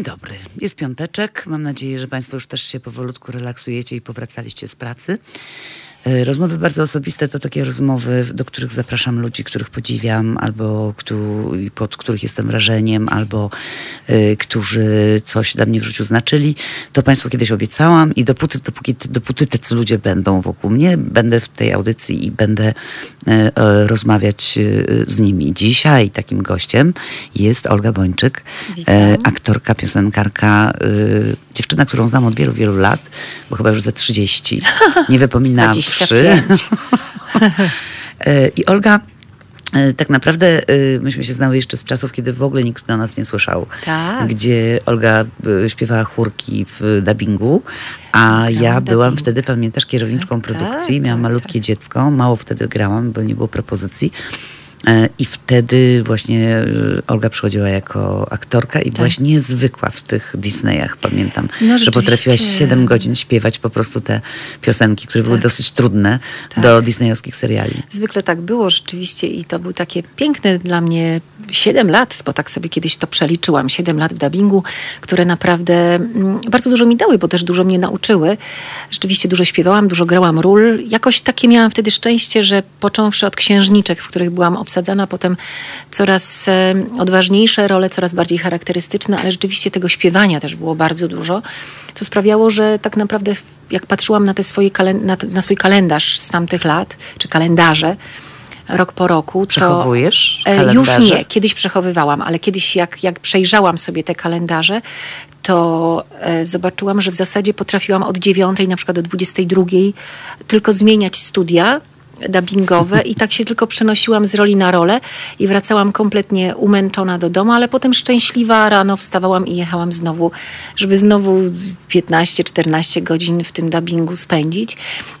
Dzień dobry. Jest piąteczek. Mam nadzieję, że Państwo już też się powolutku relaksujecie i powracaliście z pracy. E, rozmowy bardzo osobiste to takie rozmowy, do których zapraszam ludzi, których podziwiam, albo pod których jestem wrażeniem, albo y, którzy coś dla mnie w życiu znaczyli. To Państwu kiedyś obiecałam i dopóty, dopóki, dopóty tacy ludzie będą wokół mnie, będę w tej audycji i będę y, y, rozmawiać z nimi. Dzisiaj takim gościem jest Olga Bończyk, aktorka, piosenkarka, dziewczyna, którą znam od wielu, wielu lat, bo chyba już za 30. Nie wypominałam 25. E, I Olga e, tak naprawdę e, myśmy się znały jeszcze z czasów, kiedy w ogóle nikt do nas nie słyszał. Tak. Gdzie Olga śpiewała chórki w dubbingu, a ja byłam wtedy, pamiętasz, kierowniczką produkcji. Tak, Miałam tak, malutkie tak. dziecko, mało wtedy grałam, bo nie było propozycji. E, I wtedy właśnie e, Olga przychodziła jako aktorka i tak. byłaś niezwykła w tych Disneyach, pamiętam, no, że potrafiłaś 7 godzin śpiewać po prostu te piosenki, które tak. były dosyć trudne tak. do disneyowskich seriali. Zwykle tak było rzeczywiście i to był takie piękne dla mnie 7 lat, bo tak sobie kiedyś to przeliczyłam, 7 lat w dubbingu, które naprawdę mm, bardzo dużo mi dały, bo też dużo mnie nauczyły. Rzeczywiście dużo śpiewałam, dużo grałam ról. Jakoś takie miałam wtedy szczęście, że począwszy od księżniczek, w których byłam obsadzana, potem coraz e, odważniejsze role, coraz bardziej charakterystyczne, ale rzeczywiście tego śpiewania też było bardzo dużo, co sprawiało, że tak naprawdę jak patrzyłam na, te swoje na, na swój kalendarz z tamtych lat, czy kalendarze, rok po roku. Przechowujesz to, e, Już nie, kiedyś przechowywałam, ale kiedyś jak, jak przejrzałam sobie te kalendarze, to e, zobaczyłam, że w zasadzie potrafiłam od dziewiątej na przykład do dwudziestej drugiej tylko zmieniać studia dubbingowe i tak się tylko przenosiłam z roli na rolę i wracałam kompletnie umęczona do domu, ale potem szczęśliwa rano wstawałam i jechałam znowu, żeby znowu 15-14 godzin w tym dubbingu spędzić.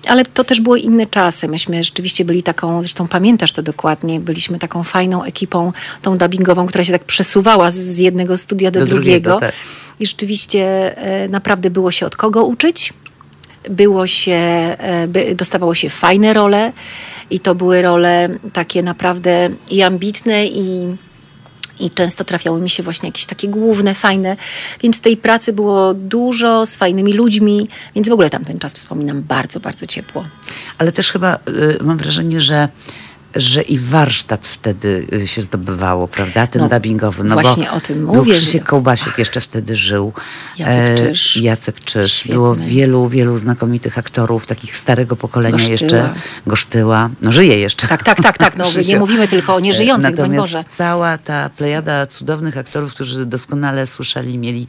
Ale to też było inne czasy. Myśmy rzeczywiście byli taką, zresztą pamiętasz to dokładnie, byliśmy taką fajną ekipą, tą dubbingową, która się tak przesuwała z jednego studia do, do drugiego. drugiego tak. I rzeczywiście e, naprawdę było się od kogo uczyć było się, e, dostawało się fajne role i to były role takie naprawdę i ambitne i i często trafiały mi się właśnie jakieś takie główne, fajne, więc tej pracy było dużo z fajnymi ludźmi, więc w ogóle tam ten czas wspominam bardzo, bardzo ciepło. Ale też chyba y, mam wrażenie, że że i warsztat wtedy y, się zdobywało, prawda? Ten no, dubbingowy. No właśnie bo o tym mówię. Był Krzysiek Kołbasiek jeszcze wtedy żył. Jacek e, Czyż. Jacek Czyż. Świetny. Było wielu, wielu znakomitych aktorów, takich starego pokolenia Gosztyła. jeszcze. Gosztyła. No żyje jeszcze. Tak, tak, tak, tak. No, nie mówimy tylko o nieżyjących, Natomiast Boże. cała ta plejada cudownych aktorów, którzy doskonale słyszeli, mieli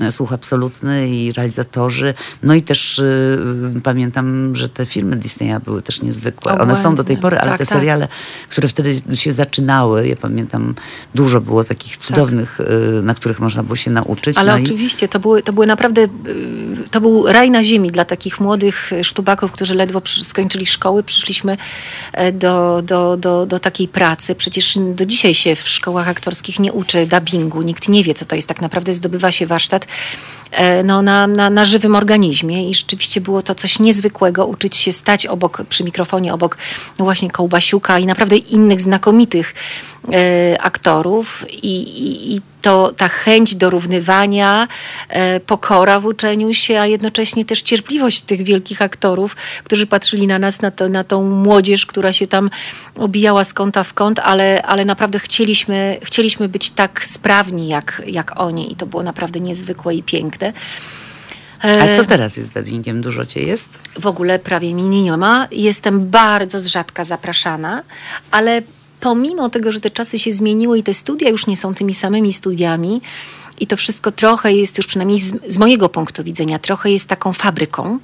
e, słuch absolutny i realizatorzy. No i też y, pamiętam, że te filmy Disneya były też niezwykłe. One są do tej pory, ale tak, te tak. seriale które wtedy się zaczynały. Ja pamiętam, dużo było takich tak. cudownych, tak. na których można było się nauczyć. Ale no oczywiście, i... to, były, to były naprawdę, y, to był raj na ziemi dla takich młodych sztubaków, którzy ledwo skończyli szkoły. Przyszliśmy e, do, do, do, do takiej pracy. Przecież do dzisiaj się w szkołach aktorskich nie uczy dubbingu. Nikt nie wie, co to jest. Tak naprawdę zdobywa się warsztat no, na, na, na żywym organizmie i rzeczywiście było to coś niezwykłego, uczyć się stać obok, przy mikrofonie obok właśnie Kołbasiuka i naprawdę innych znakomitych E, aktorów i, i, i, to ta chęć dorównywania, e, pokora w uczeniu się, a jednocześnie też cierpliwość tych wielkich aktorów, którzy patrzyli na nas, na, to, na tą młodzież, która się tam obijała z kąta w kąt, ale, ale naprawdę chcieliśmy, chcieliśmy być tak sprawni jak, jak oni i to było naprawdę niezwykłe i piękne. A co e, teraz jest z dubbingiem? Dużo cię jest? W ogóle prawie mi nie ma. Jestem bardzo z rzadka zapraszana, ale pomimo tego, że te czasy się zmieniły i te studia już nie są tymi samymi studiami, i to wszystko trochę jest już przynajmniej z, z mojego punktu widzenia, trochę jest taką fabryką,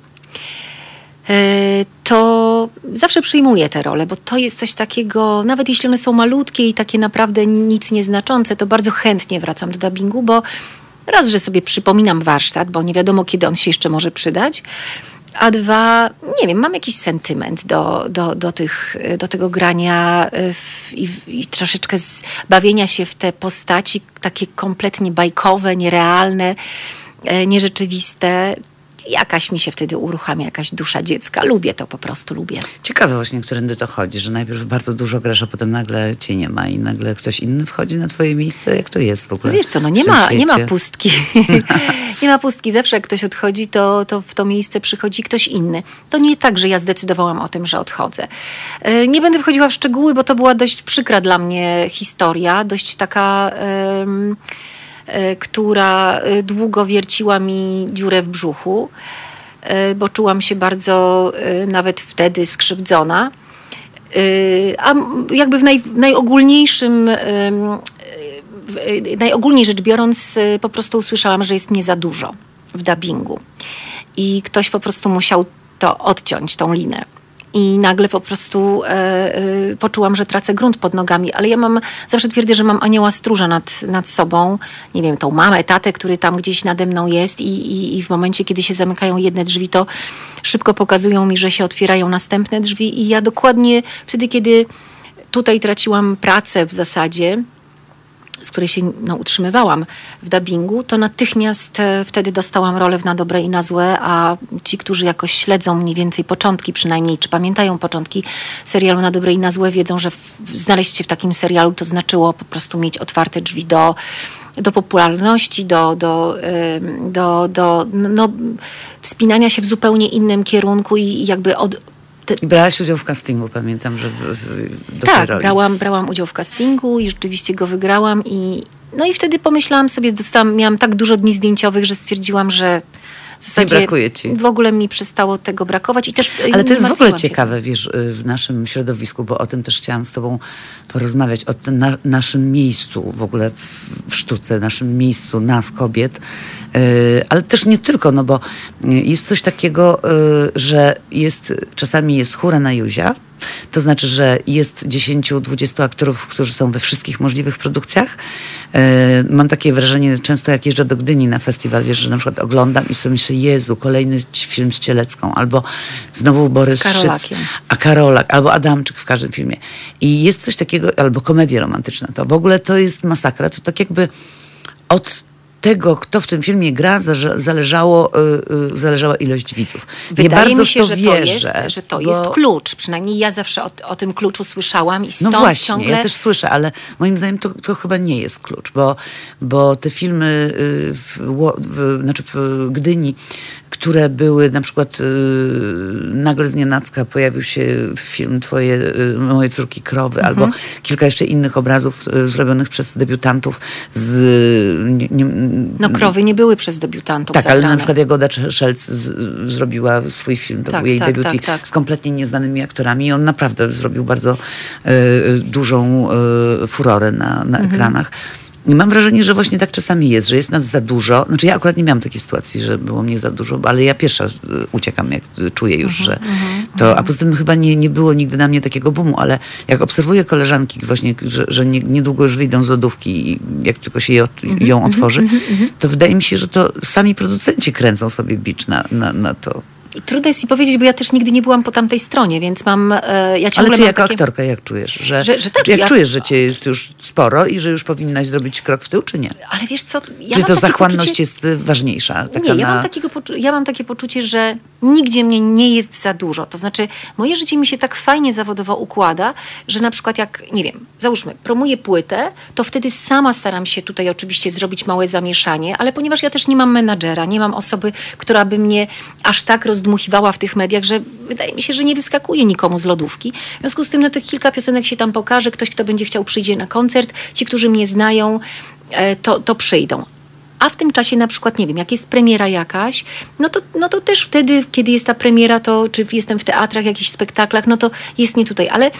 e, to zawsze przyjmuję te role, bo to jest coś takiego, nawet jeśli one są malutkie i takie naprawdę nic nieznaczące, to bardzo chętnie wracam do dubbingu, bo raz, że sobie przypominam warsztat, bo nie wiadomo, kiedy on się jeszcze może przydać, a dwa, nie wiem, mam jakiś sentyment do, do, do, tych, do tego grania y, w, i, i, troszeczkę bawienia się w te postaci takie kompletnie bajkowe, nierealne, e, nierzeczywiste. Jakaś mi się wtedy uruchamia, jakaś dusza dziecka. Lubię to, po prostu lubię. Ciekawe właśnie, którędy to chodzi, że najpierw bardzo dużo grasz, a potem nagle cię nie ma i nagle ktoś inny wchodzi na twoje miejsce. Jak to jest w ogóle? No wiesz co, no nie ma, nie ma pustki. nie ma pustki. Zawsze jak ktoś odchodzi, to, to w to miejsce przychodzi ktoś inny. To nie tak, że ja zdecydowałam o tym, że odchodzę. E, nie będę wchodziła w szczegóły, bo to była dość przykra dla mnie historia, dość taka... Um, która e, długo wierciła mi dziurę w brzuchu, e, bo czułam się bardzo nawet wtedy skrzywdzona. A jakby w naj, najogólniejszym, najogólniej rzecz biorąc, po prostu usłyszałam, że jest nie za dużo w dubbingu. I ktoś po prostu musiał to odciąć, tą linę i nagle po prostu e, e, poczułam, że tracę grunt pod nogami, ale ja mam, zawsze twierdzę, że mam anioła stróża nad, nad sobą, nie wiem, tą mamę, tatę, który tam gdzieś nade mną jest. I, i, i w momencie, kiedy się zamykają jedne drzwi, to szybko pokazują mi, że się otwierają następne drzwi. I ja dokładnie wtedy, kiedy tutaj traciłam pracę w zasadzie, z której się no, utrzymywałam w dubbingu, to natychmiast e, wtedy dostałam rolę w Na Dobre i Na Złe, a ci, którzy jakoś śledzą mniej więcej początki przynajmniej, czy pamiętają początki serialu Na Dobre i Na Złe, wiedzą, że znaleźć się w takim serialu to znaczyło po prostu mieć otwarte drzwi do do popularności, do, do, do, do no, wspinania się w zupełnie innym kierunku i jakby od. Brałaś udział w castingu, pamiętam, że w, w, Tak, brałam, brałam udział w castingu i rzeczywiście go wygrałam i no i wtedy pomyślałam sobie, dostałam, miałam tak dużo dni zdjęciowych, że stwierdziłam, że w zasadzie nie brakuje ci. w ogóle mi przestało tego brakować i też Ale to jest w ogóle ciekawe, wiesz, y, w naszym środowisku, bo o tym też chciałam z tobą porozmawiać, o tym na, naszym miejscu w ogóle w, w sztuce, naszym miejscu nas, kobiet, yy, ale też nie tylko, no bo y, jest coś takiego, yy, że jest, czasami jest chóra na Juzia, to znaczy, że jest 10-20 aktorów, którzy są we wszystkich możliwych produkcjach. E, mam takie wrażenie, często jak jeżdżę do Gdyni na festiwal, wiesz, że na przykład oglądam i sobie myślę, Jezu, kolejny film z Cielecką, albo znowu Borys Szyc, a Karolak, albo Adamczyk w każdym filmie. I jest coś takiego, albo komedia romantyczna. To w ogóle to jest masakra. To tak jakby od tego, kto w tym filmie gra, zależało, y, y, zależała ilość widzów. Wydaje Nie bardzo mi się, że, wierzę, to jest, że to bo... jest klucz. Przynajmniej ja zawsze o, o, tym kluczu słyszałam i stąd No właśnie, ciągle... ja też słyszę, ale moim zdaniem to, to chyba nie jest klucz, bo, bo te filmy y, w, w, znaczy w Gdyni które były na przykład nagle z nienacka pojawił się film Twoje, Moje córki krowy, mhm. albo kilka jeszcze innych obrazów zrobionych przez debiutantów z... Nie, nie, no krowy nie były przez debiutantów Tak, zagrane. ale na przykład Jagoda Szelc zrobiła swój film, to tak, był jej tak, debiut tak, tak, z kompletnie nieznanymi aktorami i on naprawdę zrobił bardzo dużą furorę na, na mhm. ekranach. I mam wrażenie, że właśnie tak czasami jest, że jest nas za dużo. Znaczy ja akurat nie miałam takiej sytuacji, że było mnie za dużo, ale ja pierwsza y, uciekam, jak czuję już, że mhm, mhm, to... A mhm. poza tym chyba nie, nie było nigdy na mnie takiego boomu, ale jak obserwuję koleżanki właśnie, że, że nie, niedługo już wyjdą z lodówki i jak tylko się je, ją otworzy, to wydaje mi się, że to sami producenci kręcą sobie bicz na, na, na to. Trudno jest mi powiedzieć, bo ja też nigdy nie byłam po tamtej stronie, więc mam. E, ja Ale ty jako takie... aktorka jak czujesz? Że, że, że tak, jak ja... czujesz, że cię jest już sporo i że już powinnaś zrobić krok w tył, czy nie? Ale wiesz co, ja Czy to zachłanność poczucie... jest ważniejsza? nie, ja, mam takiego poczu... ja mam takie poczucie, że nigdzie mnie nie jest za dużo. To znaczy, moje życie mi się tak fajnie zawodowo układa, że na przykład jak, nie wiem, załóżmy, promuję płytę, to wtedy sama staram się tutaj oczywiście zrobić małe zamieszanie, ale ponieważ ja też nie mam menadżera, nie mam osoby, która by mnie aż tak rozdmuchiwała w tych mediach, że wydaje mi się, że nie wyskakuje nikomu z lodówki. W związku z tym no, tych kilka piosenek się tam pokaże, ktoś, kto będzie chciał przyjdzie na koncert, ci, którzy mnie znają, e, to, to przyjdą. A w tym czasie na przykład, nie wiem, jak jest premiera jakaś, no to, no to też wtedy, kiedy jest ta premiera, to czy jestem w teatrach, jakichś spektaklach, no to jest nie tutaj. Ale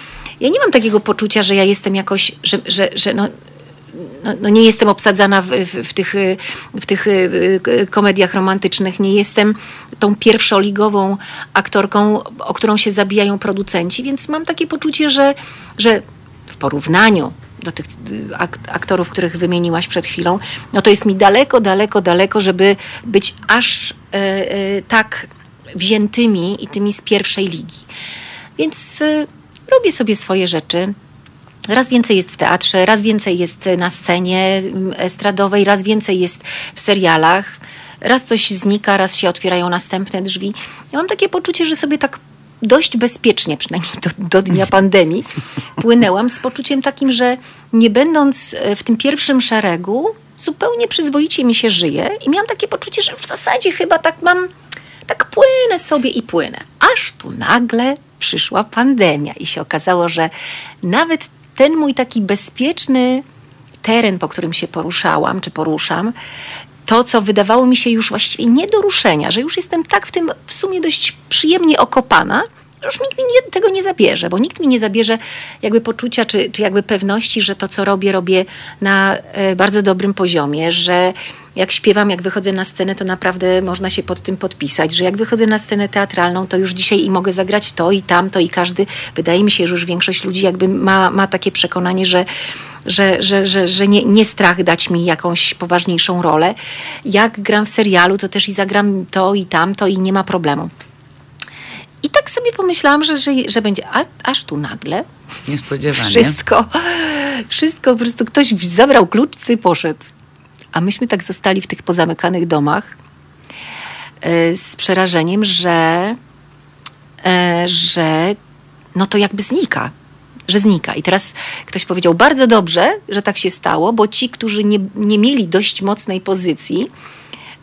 ja nie mam takiego poczucia, że ja jestem jakoś, że, że, że no, no, no, nie jestem obsadzana w, w, w, tych, w tych y, y, komediach romantycznych, nie jestem tą pierwszoligową aktorką, o którą się zabijają producenci, więc mam takie poczucie, że, że w porównaniu do tych y, aktorów, których wymieniłaś przed chwilą, no to jest mi daleko, daleko, daleko, żeby być aż e, e, tak wziętymi i tymi z pierwszej ligi. Więc e, robię sobie swoje rzeczy. Raz więcej jest w teatrze, raz więcej jest na scenie estradowej, raz więcej jest w serialach. raz coś znika, raz się otwierają następne drzwi. Ja mam takie poczucie, że sobie tak dość bezpiecznie, przynajmniej do, do dnia pandemii, płynęłam z poczuciem takim, że nie będąc e, w tym pierwszym szeregu, zupełnie przyzwoicie mi się żyje i miałam takie poczucie, że w zasadzie chyba tak mam, tak płynę sobie i płynę. Aż tu nagle przyszła pandemia i się okazało, że nawet ten mój taki bezpieczny teren, po którym się poruszałam, czy poruszam, to, co wydawało mi się już właściwie nie do ruszenia, że już jestem tak w tym w sumie dość przyjemnie okopana, już nikt mi nie, tego nie zabierze, bo nikt mi nie zabierze jakby poczucia, czy, czy jakby pewności, że to, co robię, robię na e, bardzo dobrym poziomie, że jak śpiewam, jak wychodzę na scenę, to naprawdę można się pod tym podpisać, że jak wychodzę na scenę teatralną, to już dzisiaj i mogę zagrać to i tamto i każdy, wydaje mi się, że już większość ludzi jakby ma, ma takie przekonanie, że że, że, że, że nie, nie strach dać mi jakąś poważniejszą rolę. Jak gram w serialu, to też i zagram to i tamto i nie ma problemu. I tak sobie pomyślałam, że, że, że będzie, a, aż tu nagle Niespodziewanie. wszystko, wszystko, po prostu ktoś zabrał klucz i poszedł. A myśmy tak zostali w tych pozamykanych domach e, z przerażeniem, że, e, że no to jakby znika że znika. I teraz ktoś powiedział, bardzo dobrze, że tak się stało, bo ci, którzy nie, nie mieli dość mocnej pozycji,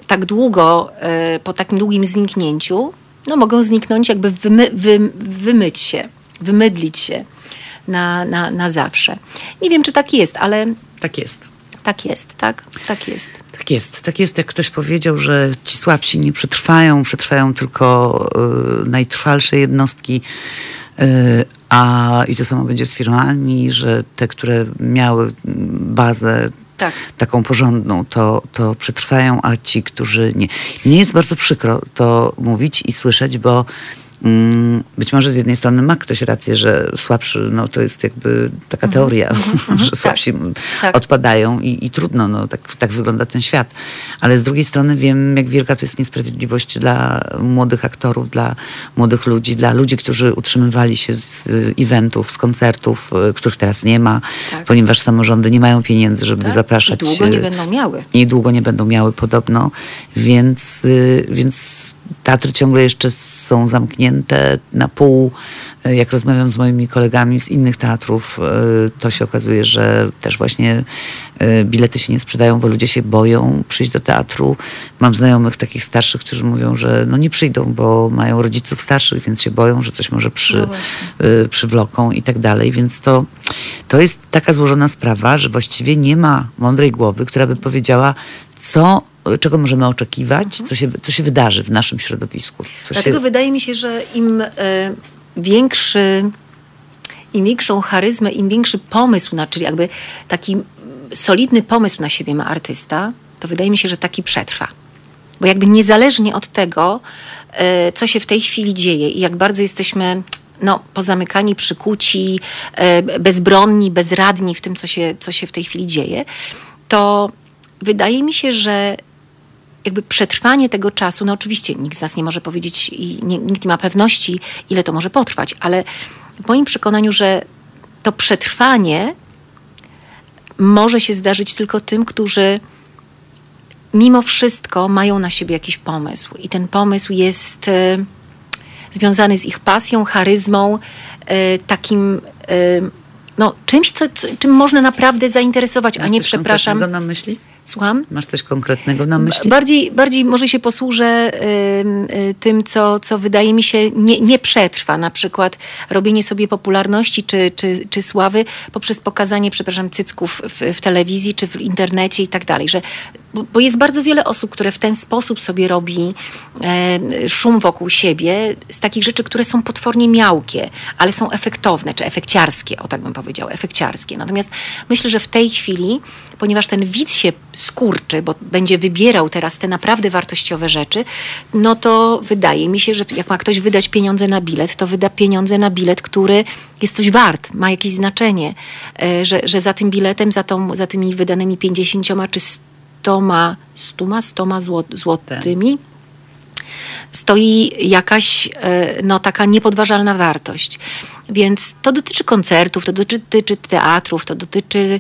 tak długo, e, po takim długim zniknięciu, no mogą zniknąć, jakby wymy, wy, wymyć się, wymydlić się na, na, na zawsze. Nie wiem, czy tak jest, ale... Tak jest. Tak jest, tak? Tak jest. Tak jest. Tak jest, jak ktoś powiedział, że ci słabsi nie przetrwają, przetrwają tylko y, najtrwalsze jednostki, y, a i to samo będzie z firmami, że te, które miały bazę tak. taką porządną, to, to przetrwają, a ci, którzy nie. Mnie jest bardzo przykro to mówić i słyszeć, bo być może z jednej strony ma ktoś rację, że słabszy, no to jest jakby taka mhm, teoria, mm-hmm, że słabsi tak, tak, odpadają i, i, trudno, no tak, tak wygląda ten świat. Ale z drugiej strony wiem, jak wielka to jest niesprawiedliwość dla młodych aktorów, dla młodych ludzi, dla ludzi, którzy utrzymywali się z eventów, z koncertów, y, których teraz nie ma, tak. ponieważ samorządy nie mają pieniędzy, żeby tak? zapraszać. I długo nie będą miały. I długo nie będą miały podobno, więc, y, więc teatry ciągle jeszcze są zamknięte na pół. Jak rozmawiam z moimi kolegami z innych teatrów, e, to się okazuje, że też właśnie e, bilety się nie sprzedają, bo ludzie się boją przyjść do teatru. Mam znajomych takich starszych, którzy mówią, że no nie przyjdą, bo mają rodziców starszych, więc się boją, że coś może przy, no e, przywloką i tak dalej. Więc to, to jest taka złożona sprawa, że właściwie nie ma mądrej głowy, która by powiedziała, co czego możemy oczekiwać, co, się, co się wydarzy w naszym środowisku. Dlatego się... wydaje mi się, że im e, większy, im większą charyzmę, im większy pomysł, na, czyli jakby taki solidny pomysł na siebie ma artysta, to wydaje mi się, że taki przetrwa. Bo jakby niezależnie od tego, e, co się w tej chwili dzieje i jak bardzo jesteśmy no, pozamykani, przykuci, e, bezbronni, bezradni w tym, co się, co się w tej chwili dzieje, to wydaje mi się, że jakby przetrwanie tego czasu, no oczywiście nikt z nas nie może powiedzieć i nie, nikt nie ma pewności, ile to może potrwać, ale w moim przekonaniu, że to przetrwanie może się zdarzyć tylko tym, którzy mimo wszystko mają na siebie jakiś pomysł. I ten pomysł jest e, związany z ich pasją, charyzmą, e, takim e, no, czymś, co, czym można naprawdę zainteresować, a nie przepraszam. na myśli? Słucham? Masz coś konkretnego na myśli? Bardziej, bardziej może się posłużę y, y, tym, co, co wydaje mi się nie, nie przetrwa. Na przykład robienie sobie popularności czy, czy, czy sławy poprzez pokazanie, przepraszam, cycków w, w telewizji czy w internecie i tak dalej. Że, bo, bo, jest bardzo wiele osób, które w ten sposób sobie robi e, szum wokół siebie z takich rzeczy, które są potwornie miałkie, ale są efektowne, czy efekciarskie, o tak bym powiedział, efekciarskie. Natomiast myślę, że w tej chwili ponieważ ten widz się skurczy, bo będzie wybierał teraz te naprawdę wartościowe rzeczy, no to wydaje mi się, że jak ma ktoś wydać pieniądze na bilet, to wyda pieniądze na bilet, który jest coś wart, ma jakieś znaczenie, e, że, że za tym biletem, za, tą, za tymi wydanymi 50 czy 100, 100, 100 złotymi stoi jakaś e, no, taka niepodważalna wartość. Więc to dotyczy koncertów, to dotyczy teatrów, to dotyczy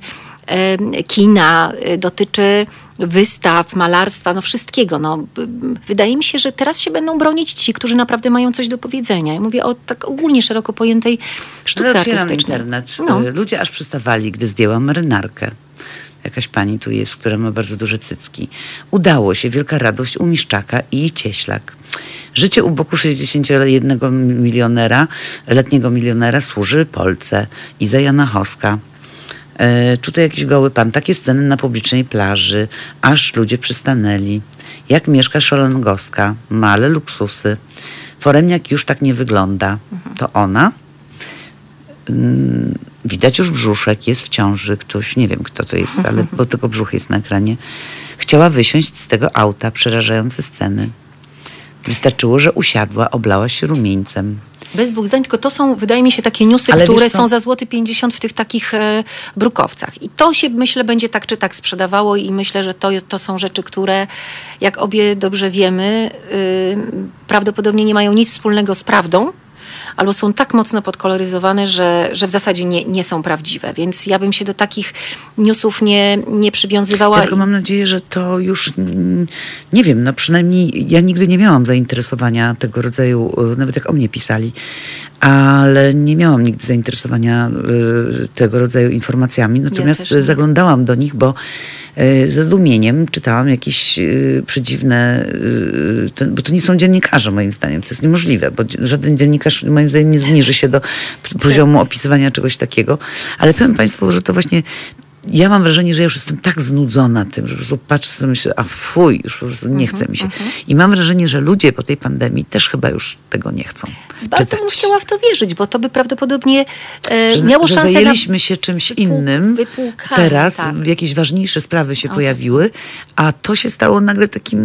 kina, y, dotyczy wystaw, malarstwa, no wszystkiego. No, wydaje mi się, że teraz się będą bronić ci, którzy naprawdę mają coś do powiedzenia. Ja mówię o tak ogólnie szeroko pojętej sztuce Ale artystycznej. internet. No. Y, Ludzie aż przystawali, gdy zdjęłam marynarkę. Jakaś pani tu jest, która ma bardzo duże cycki. Udało się, wielka radość u Miszczaka i Cieślak. Życie u boku 61 milionera, letniego milionera służy Polce. Iza Janachowska. E, tutaj jakiś goły pan. Takie sceny na publicznej plaży. Aż ludzie przystanęli. Jak mieszka Szolongowska. Male luksusy. Foremniak już tak nie wygląda. To ona? Mm, Widać już brzuszek, jest w ciąży ktoś, nie wiem kto to jest, ale bo tylko brzuch jest na ekranie. Chciała wysiąść z tego auta, przerażające sceny. Wystarczyło, że usiadła, oblała się rumieńcem. Bez dwóch zdań, tylko to są, wydaje mi się, takie newsy, Ale które wiesz są za złoty 50 w tych takich e, brukowcach. I to się, myślę, będzie tak czy tak sprzedawało i myślę, że to, to są rzeczy, które, jak obie dobrze wiemy, y, prawdopodobnie nie mają nic wspólnego z prawdą, albo są tak mocno podkoloryzowane, że, że w zasadzie nie, nie są prawdziwe. Więc ja bym się do takich newsów nie, nie przywiązywała. Tylko mam nadzieję, że to już, mm, nie wiem, no przynajmniej ja nigdy nie miałam zainteresowania tego rodzaju, y, nawet jak o mnie pisali, ale nie miałam nigdy zainteresowania y, tego rodzaju informacjami. Natomiast y, zaglądałam do nich, bo y, ze zdumieniem czytałam jakieś y, przedziwne, to, bo to nie są dziennikarze moim zdaniem, to jest niemożliwe, bo żaden dziennikarz moim zdaniem nie zniży się do p- poziomu opisywania czegoś takiego. Ale powiem Państwu, że to właśnie ja mam wrażenie, że ja już jestem tak znudzona tym, że po prostu patrzę sobie i myślę, a fuj, już po prostu nie chce mi się. I mam wrażenie, że ludzie po tej pandemii też chyba już tego nie chcą Bardzo czytać. bym chciała w to wierzyć, bo to by prawdopodobnie e, Że, miało że szansę zajęliśmy na... się czymś wypłu- innym, teraz tak. jakieś ważniejsze sprawy się Okej. pojawiły, a to się stało nagle takim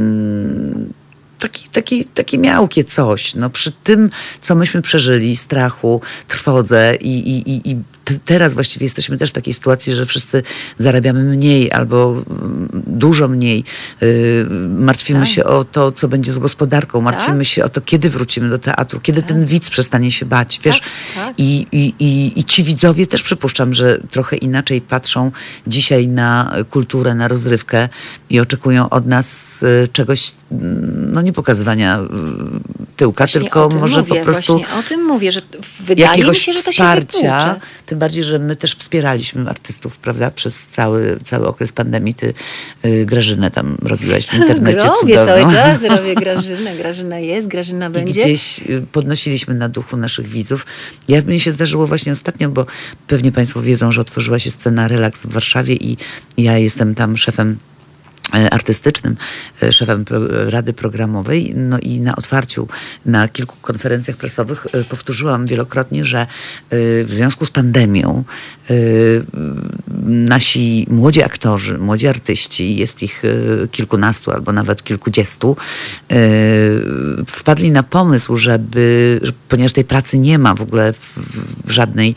taki, taki, takie miałkie coś. No, przy tym, co myśmy przeżyli, strachu, trwodze i, i, i, i teraz właściwie jesteśmy też w takiej sytuacji, że wszyscy zarabiamy mniej albo mm, dużo mniej. Yy, martwimy Tak. się o to, co będzie z gospodarką, martwimy się o to, kiedy wrócimy do teatru, kiedy ten widz przestanie się bać. Wiesz, tak. i, i, i, I ci widzowie też przypuszczam, że trochę inaczej patrzą dzisiaj na kulturę, na rozrywkę i oczekują od nas e, czegoś, mm, no nie pokazywania e, tyłka, Właśnie tylko może mówię, po prostu Właśnie o tym mówię, że wydaje mi się, że to się wypłucze. Tym bardziej, że my też wspieraliśmy artystów, prawda, przez cały, cały okres pandemii. Ty y, Grażynę tam robiłaś w internecie Robię cały czas, robię Grażynę. Grażyna jest, Grażyna I będzie. gdzieś y, podnosiliśmy na duchu naszych widzów. Ja mnie się zdarzyło właśnie ostatnio, bo pewnie Państwo wiedzą, że otworzyła się scena Relaks w Warszawie i ja jestem tam szefem artystycznym, e, szefem Rady Programowej. No i na otwarciu, na kilku konferencjach prasowych e, powtórzyłam wielokrotnie, że e, w związku z pandemią e, nasi młodzi aktorzy, młodzi artyści, jest ich e, kilkunastu albo nawet kilkudziestu, e, wpadli na pomysł, żeby, że, ponieważ tej pracy nie ma w ogóle w, żadnej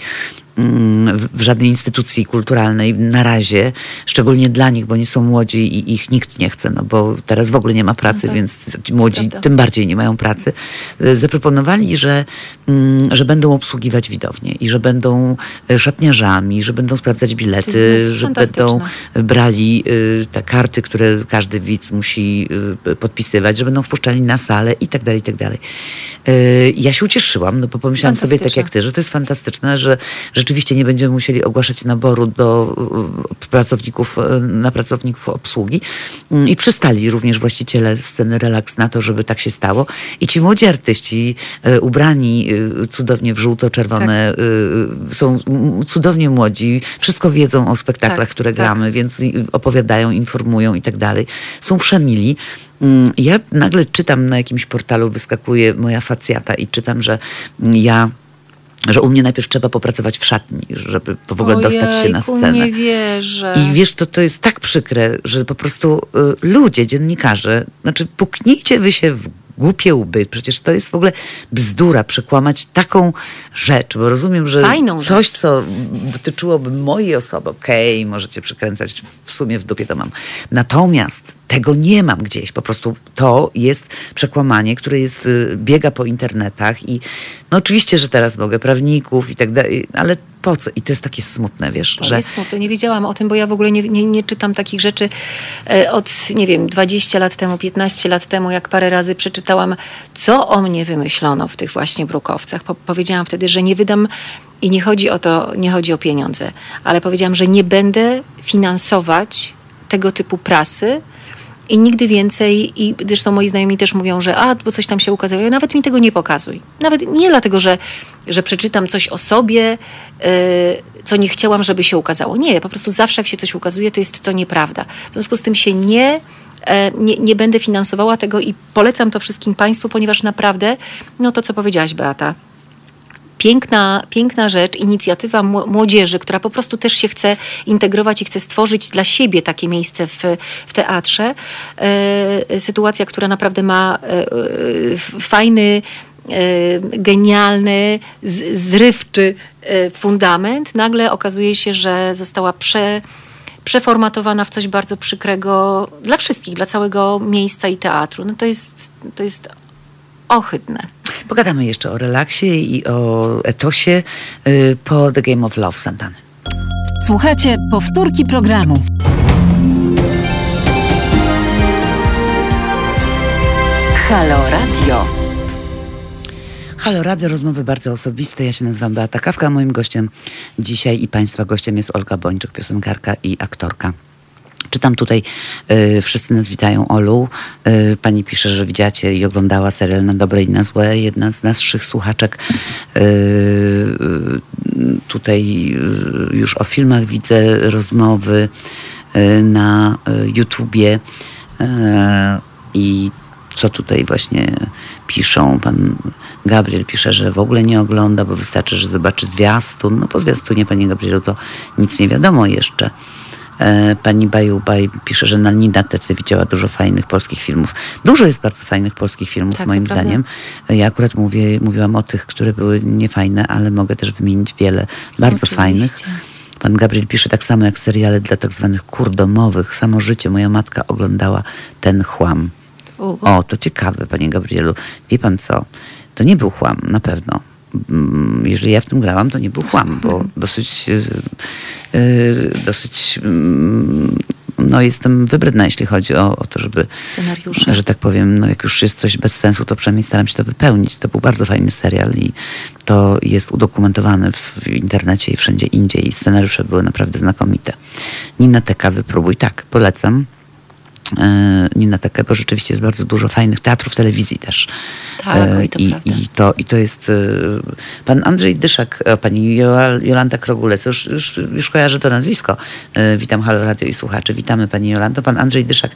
w- w żadnej instytucji kulturalnej na razie, szczególnie dla nich, bo nie są młodzi i ich nikt nie chce, no bo teraz w ogóle nie ma pracy, tak. więc młodzi prawda. tym bardziej nie mają pracy. E, Zaproponowali, że, mm, że będą obsługiwać widownię i że będą e, szatniarzami, że będą sprawdzać bilety, że będą brali y, te karty, które każdy widz musi podpisywać, że będą wpuszczali na salę i tak dalej, i tak dalej. Ja się ucieszyłam, no bo pomyślałam sobie tak jak ty, że to jest fantastyczne, że rzeczywiście nie będziemy musieli ogłaszać naboru do y, pracowników, y, na pracowników obsługi Mm, i przystali również właściciele sceny Relaks na to, żeby tak się stało. I ci młodzi artyści y, ubrani cudownie w żółto-czerwone y, są mm, cudownie młodzi, wszystko wiedzą o spektaklach, Tak, które tak. gramy, więc i- opowiadają, informują i tak dalej. Są przemili. Mm, Ja nagle czytam na jakimś portalu, wyskakuje moja facjata i czytam, że ja że u mnie najpierw trzeba popracować w szatni, żeby w ogóle dostać się na scenę. nie wierzę. I wiesz, to, to jest tak przykre, że po prostu y, ludzie, dziennikarze, znaczy puknijcie wy się w głupie łby. Przecież to jest w ogóle bzdura przekłamać taką rzecz, bo rozumiem, że Fajną coś, rzecz. co dotyczyłoby mojej osoby, okej, możecie przekręcać, w sumie w dupie to mam. Natomiast tego nie mam gdzieś. Po prostu to jest przekłamanie, które jest, y, biega po internetach i no oczywiście, że teraz mogę prawników i tak dalej, ale po co? I to jest takie smutne, wiesz, To że jest smutne. Nie wiedziałam o tym, bo ja w ogóle nie, nie, nie czytam takich rzeczy e, od, nie wiem, 20 lat temu, 15 lat temu, jak parę razy przeczytałam, co o mnie wymyślono w tych właśnie brukowcach. Po, powiedziałam wtedy, że nie wydam i nie chodzi o to, nie chodzi o pieniądze, ale powiedziałam, że nie będę finansować tego typu prasy, i nigdy więcej, i zresztą moi znajomi też mówią, że a, bo coś tam się ukazuje, nawet mi tego nie pokazuj. Nawet nie dlatego, że, że przeczytam coś o sobie, yy, co nie chciałam, żeby się ukazało. Nie, po prostu zawsze jak się coś ukazuje, to jest to nieprawda. W związku z tym się nie, e, nie, nie będę finansowała tego i polecam to wszystkim Państwu, ponieważ naprawdę, no to co powiedziałaś Beata, piękna, piękna rzecz, inicjatywa młodzieży, która po prostu też się chce integrować i chce stworzyć dla siebie takie miejsce w, w teatrze. E, sytuacja, która naprawdę ma e, fajny, e, genialny, z, zrywczy fundament, nagle okazuje się, że została prze, przeformatowana w coś bardzo przykrego dla wszystkich, dla całego miejsca i teatru. No to jest, to jest ohydne. Pogadamy jeszcze o relaksie i o etosie y, po The Game of Love Santany. Słuchajcie powtórki programu. Halo Radio. Halo Radio, rozmowy bardzo osobiste. Ja się nazywam Beata Kawka, moim gościem dzisiaj i Państwa gościem jest Olga Bończyk, piosenkarka i aktorka. Czytam tutaj, y, wszyscy nas witają, Olu. Y, pani pisze, że widziacie i oglądała serial na dobre i na złe. Jedna z naszych słuchaczek y, tutaj już o filmach widzę rozmowy na YouTubie i co tutaj właśnie piszą. Pan Gabriel pisze, że w ogóle nie ogląda, bo wystarczy, że zobaczy zwiastun. No po zwiastunie, panie Gabrielu, to nic nie wiadomo jeszcze. E, pani Baj pisze, że na Ninatece widziała dużo fajnych polskich filmów. Dużo jest bardzo fajnych polskich filmów, tak, moim zdaniem. Ja akurat mówię, mówiłam o tych, które były niefajne, ale mogę też wymienić wiele bardzo Oczywiście. fajnych. Pan Gabriel pisze tak samo jak seriale dla tak zwanych kurdomowych. Samo życie. Moja matka oglądała ten chłam. O, to ciekawe, panie Gabrielu. Wie pan co? To nie był chłam, na pewno. Mm, jeżeli ja w tym grałam, to nie był chłam, bo dosyć, e, dosyć mm, no jestem wybredna, jeśli chodzi o, o to, żeby, Scenariusze. że tak powiem, no jak już jest coś bez sensu, to przynajmniej staram się to wypełnić. To był bardzo fajny serial i to jest udokumentowane w internecie i wszędzie indziej. I scenariusze były naprawdę znakomite. Nina Teka, wypróbuj. Tak, polecam. E, Nina Tekę, bo rzeczywiście jest bardzo dużo fajnych teatrów, telewizji też. Tak, e, i to, I, i, to, I to jest e, pan Andrzej Dyszak, pani Jolanta Krogulec, już, już, już kojarzę to nazwisko. Witam Halo Radio i słuchaczy. Witamy pani Jolanto. Pan Andrzej Dyszak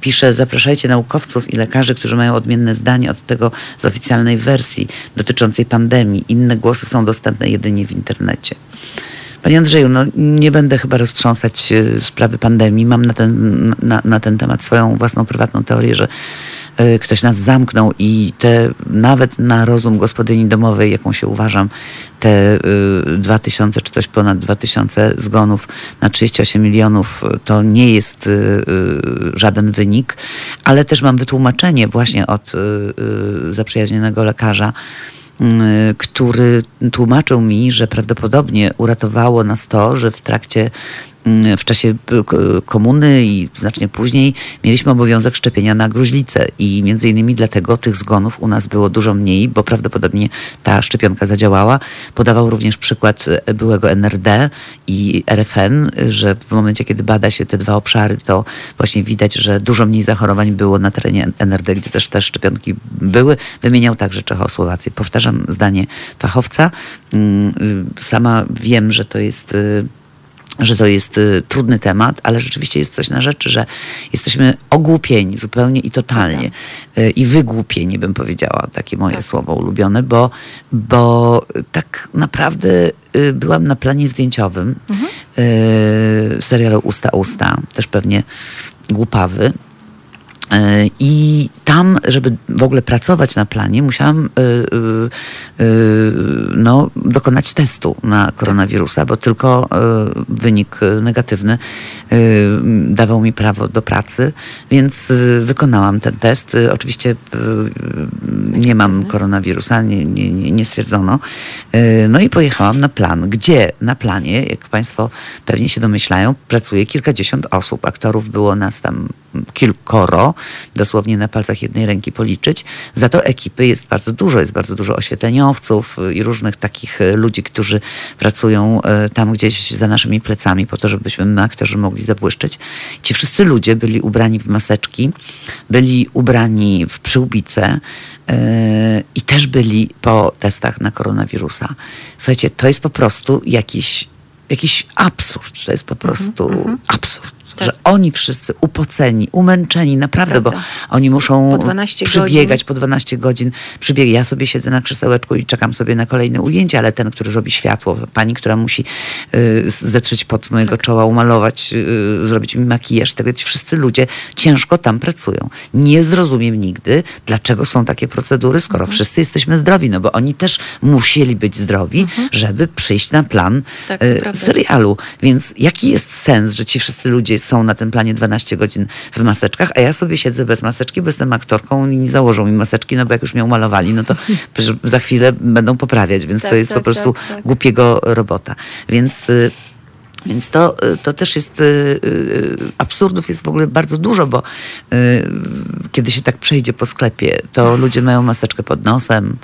pisze, zapraszajcie naukowców i lekarzy, którzy mają odmienne zdanie od tego z oficjalnej wersji dotyczącej pandemii. Inne głosy są dostępne jedynie w internecie. Panie Andrzeju, no nie będę chyba roztrząsać e, sprawy pandemii. Mam na ten, na, na ten temat swoją własną prywatną teorię, że e, ktoś nas zamknął i te nawet na rozum gospodyni domowej, jaką się uważam, te 2000 czy coś ponad 2000 zgonów na 38 milionów to nie jest żaden wynik, ale też mam wytłumaczenie właśnie od zaprzyjaźnionego lekarza, który tłumaczył mi, że prawdopodobnie uratowało nas to, że w trakcie y, w czasie y, komuny i znacznie później mieliśmy obowiązek szczepienia na gruźlicę i między innymi dlatego tych zgonów u nas było dużo mniej, bo prawdopodobnie ta szczepionka zadziałała. Podawał również przykład byłego NRD i RFN, że w momencie, kiedy bada się te dwa obszary, to właśnie widać, że dużo mniej zachorowań było na terenie NRD, gdzie też te szczepionki były. Wymieniał także Czechosłowację. Powtarzam zdanie fachowca. Mm, sama wiem, że to jest że to jest y, trudny temat, ale rzeczywiście jest coś na rzeczy, że jesteśmy ogłupieni zupełnie i totalnie. Y, I wygłupieni, bym powiedziała, takie moje tak. słowo ulubione, bo, bo tak naprawdę y, byłam na planie zdjęciowym mhm. serialu Usta Usta, też pewnie głupawy. E, I tam, żeby w ogóle pracować na planie, musiałam y, y, y, no, dokonać testu na koronawirusa, bo tylko wynik negatywny dawał mi prawo do pracy, więc wykonałam ten test. Oczywiście nie mam koronawirusa, nie, nie, nie stwierdzono. No i pojechałam na plan, gdzie na planie, jak Państwo pewnie się domyślają, pracuje kilkadziesiąt osób. Aktorów było nas tam kilkoro, dosłownie na palcach jednej ręki policzyć. Za to ekipy jest bardzo dużo, jest bardzo dużo oświetleniowców i różnych takich e, ludzi, którzy pracują e, tam gdzieś za naszymi plecami po to, żebyśmy my aktorzy mogli zabłyszczeć. Ci wszyscy ludzie byli ubrani w maseczki, byli ubrani w przyłbice, e, i też byli po testach na koronawirusa. Słuchajcie, to jest po prostu jakiś, jakiś absurd. To jest po prostu mm -hmm. absurd tak. że oni wszyscy upoceni, umęczeni, naprawdę, Prawda. bo oni muszą po przybiegać godzin. po 12 godzin. Przybieg. Ja sobie siedzę na krzesełeczku i czekam sobie na kolejne ujęcie, ale ten, który robi światło, pani, która musi y, zetrzeć pod mojego tak. czoła, umalować, y, zrobić mi makijaż, tego ci wszyscy ludzie ciężko tam pracują. Nie zrozumiem nigdy, dlaczego są takie procedury, skoro mhm. wszyscy jesteśmy zdrowi, no bo oni też musieli być zdrowi, mhm. żeby przyjść na plan tak, y, serialu. Więc jaki jest sens, że ci wszyscy ludzie są na tym planie 12 godzin w maseczkach, a ja sobie siedzę bez maseczki, bo jestem aktorką i nie założą mi maseczki, no bo jak już mnie umalowali, no to za chwilę będą poprawiać, więc tak, to jest tak, po prostu tak, tak. głupiego robota. Więc y, więc to, y, to też jest, y, absurdów jest w ogóle bardzo dużo, bo kiedy się tak przejdzie po sklepie, to ludzie mają maseczkę pod nosem.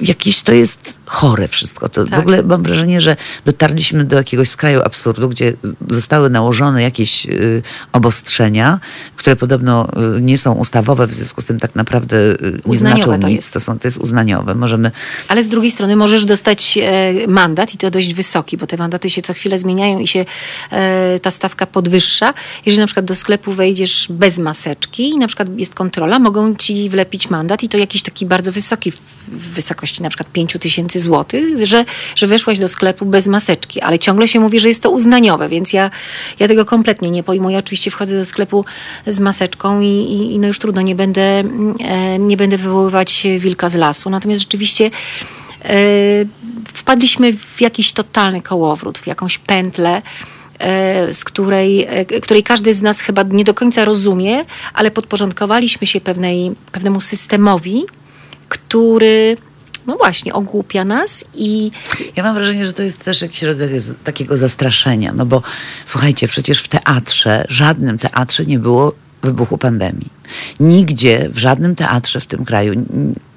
Jakiś to jest chore wszystko. To tak. W ogóle mam wrażenie, że dotarliśmy do jakiegoś skraju absurdu, gdzie zostały nałożone jakieś y, obostrzenia, które podobno y, nie są ustawowe, w związku z tym tak naprawdę y, nie znaczą to nic. Jest. To, są, to jest uznaniowe. Możemy... Ale z drugiej strony możesz dostać e, mandat i to dość wysoki, bo te mandaty się co chwilę zmieniają i się e, ta stawka podwyższa. Jeżeli na przykład do sklepu wejdziesz bez maseczki i na przykład jest kontrola, mogą ci wlepić mandat i to jakiś taki bardzo wysoki, w wysokości na przykład 5 tysięcy tysięcy złotych, że, że weszłaś do sklepu bez maseczki, ale ciągle się mówi, że jest to uznaniowe, więc ja, ja tego kompletnie nie pojmuję. Oczywiście wchodzę do sklepu z maseczką i, i, i no już trudno, nie będę, e, nie będę wywoływać wilka z lasu. Natomiast rzeczywiście e, wpadliśmy w jakiś totalny kołowrót, w jakąś pętlę, e, z której, której każdy z nas chyba nie do końca rozumie, ale podporządkowaliśmy się pewnej, pewnemu systemowi, który no właśnie, ogłupia nas i... Ja mam wrażenie, że to jest też jakiś rodzaj takiego zastraszenia, no bo słuchajcie, przecież w teatrze, żadnym teatrze nie było wybuchu pandemii. Nigdzie, w żadnym teatrze w tym kraju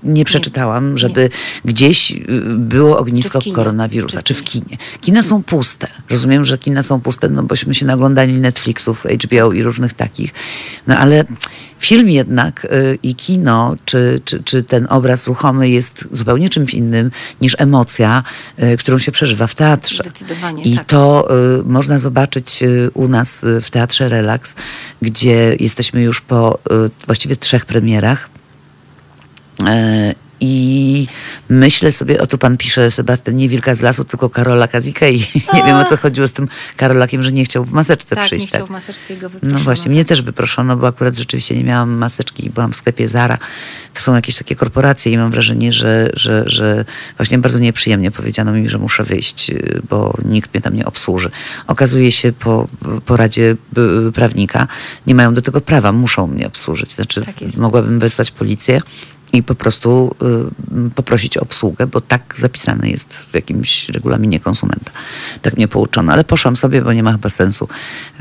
nie przeczytałam, żeby nie. gdzieś y, było ognisko czy koronawirusa, czy w, czy w kinie. Kina są puste. Rozumiem, że kina są puste, no bośmy się naglądali Netflixów, HBO i różnych takich. No ale film jednak y, i kino, czy, czy, czy ten obraz ruchomy jest zupełnie czymś innym niż emocja, y, którą się przeżywa w teatrze. Zdecydowanie, I tak. to można zobaczyć u nas w Teatrze Relax, gdzie jesteśmy już po właściwie trzech premierach. I myślę sobie, o tu pan pisze, Sebastian, nie wilka z lasu, tylko Karola Kazikei. Nie wiem, o co chodziło z tym Karolakiem, że nie chciał w maseczce tak, przyjść. Nie chciał tak, w maseczce go wyproszono. No właśnie, mnie też wyproszono, bo akurat rzeczywiście nie miałam maseczki i byłam w sklepie Zara. To są jakieś takie korporacje i mam wrażenie, że, że, że właśnie bardzo nieprzyjemnie powiedziano mi, że muszę wyjść, bo nikt mnie tam nie obsłuży. Okazuje się po, po radzie prawnika, nie mają do tego prawa, muszą mnie obsłużyć. Znaczy, tak mogłabym wezwać policję, i po prostu y, poprosić o obsługę, bo tak zapisane jest w jakimś regulaminie konsumenta. Tak mnie pouczono, ale poszłam sobie, bo nie ma chyba sensu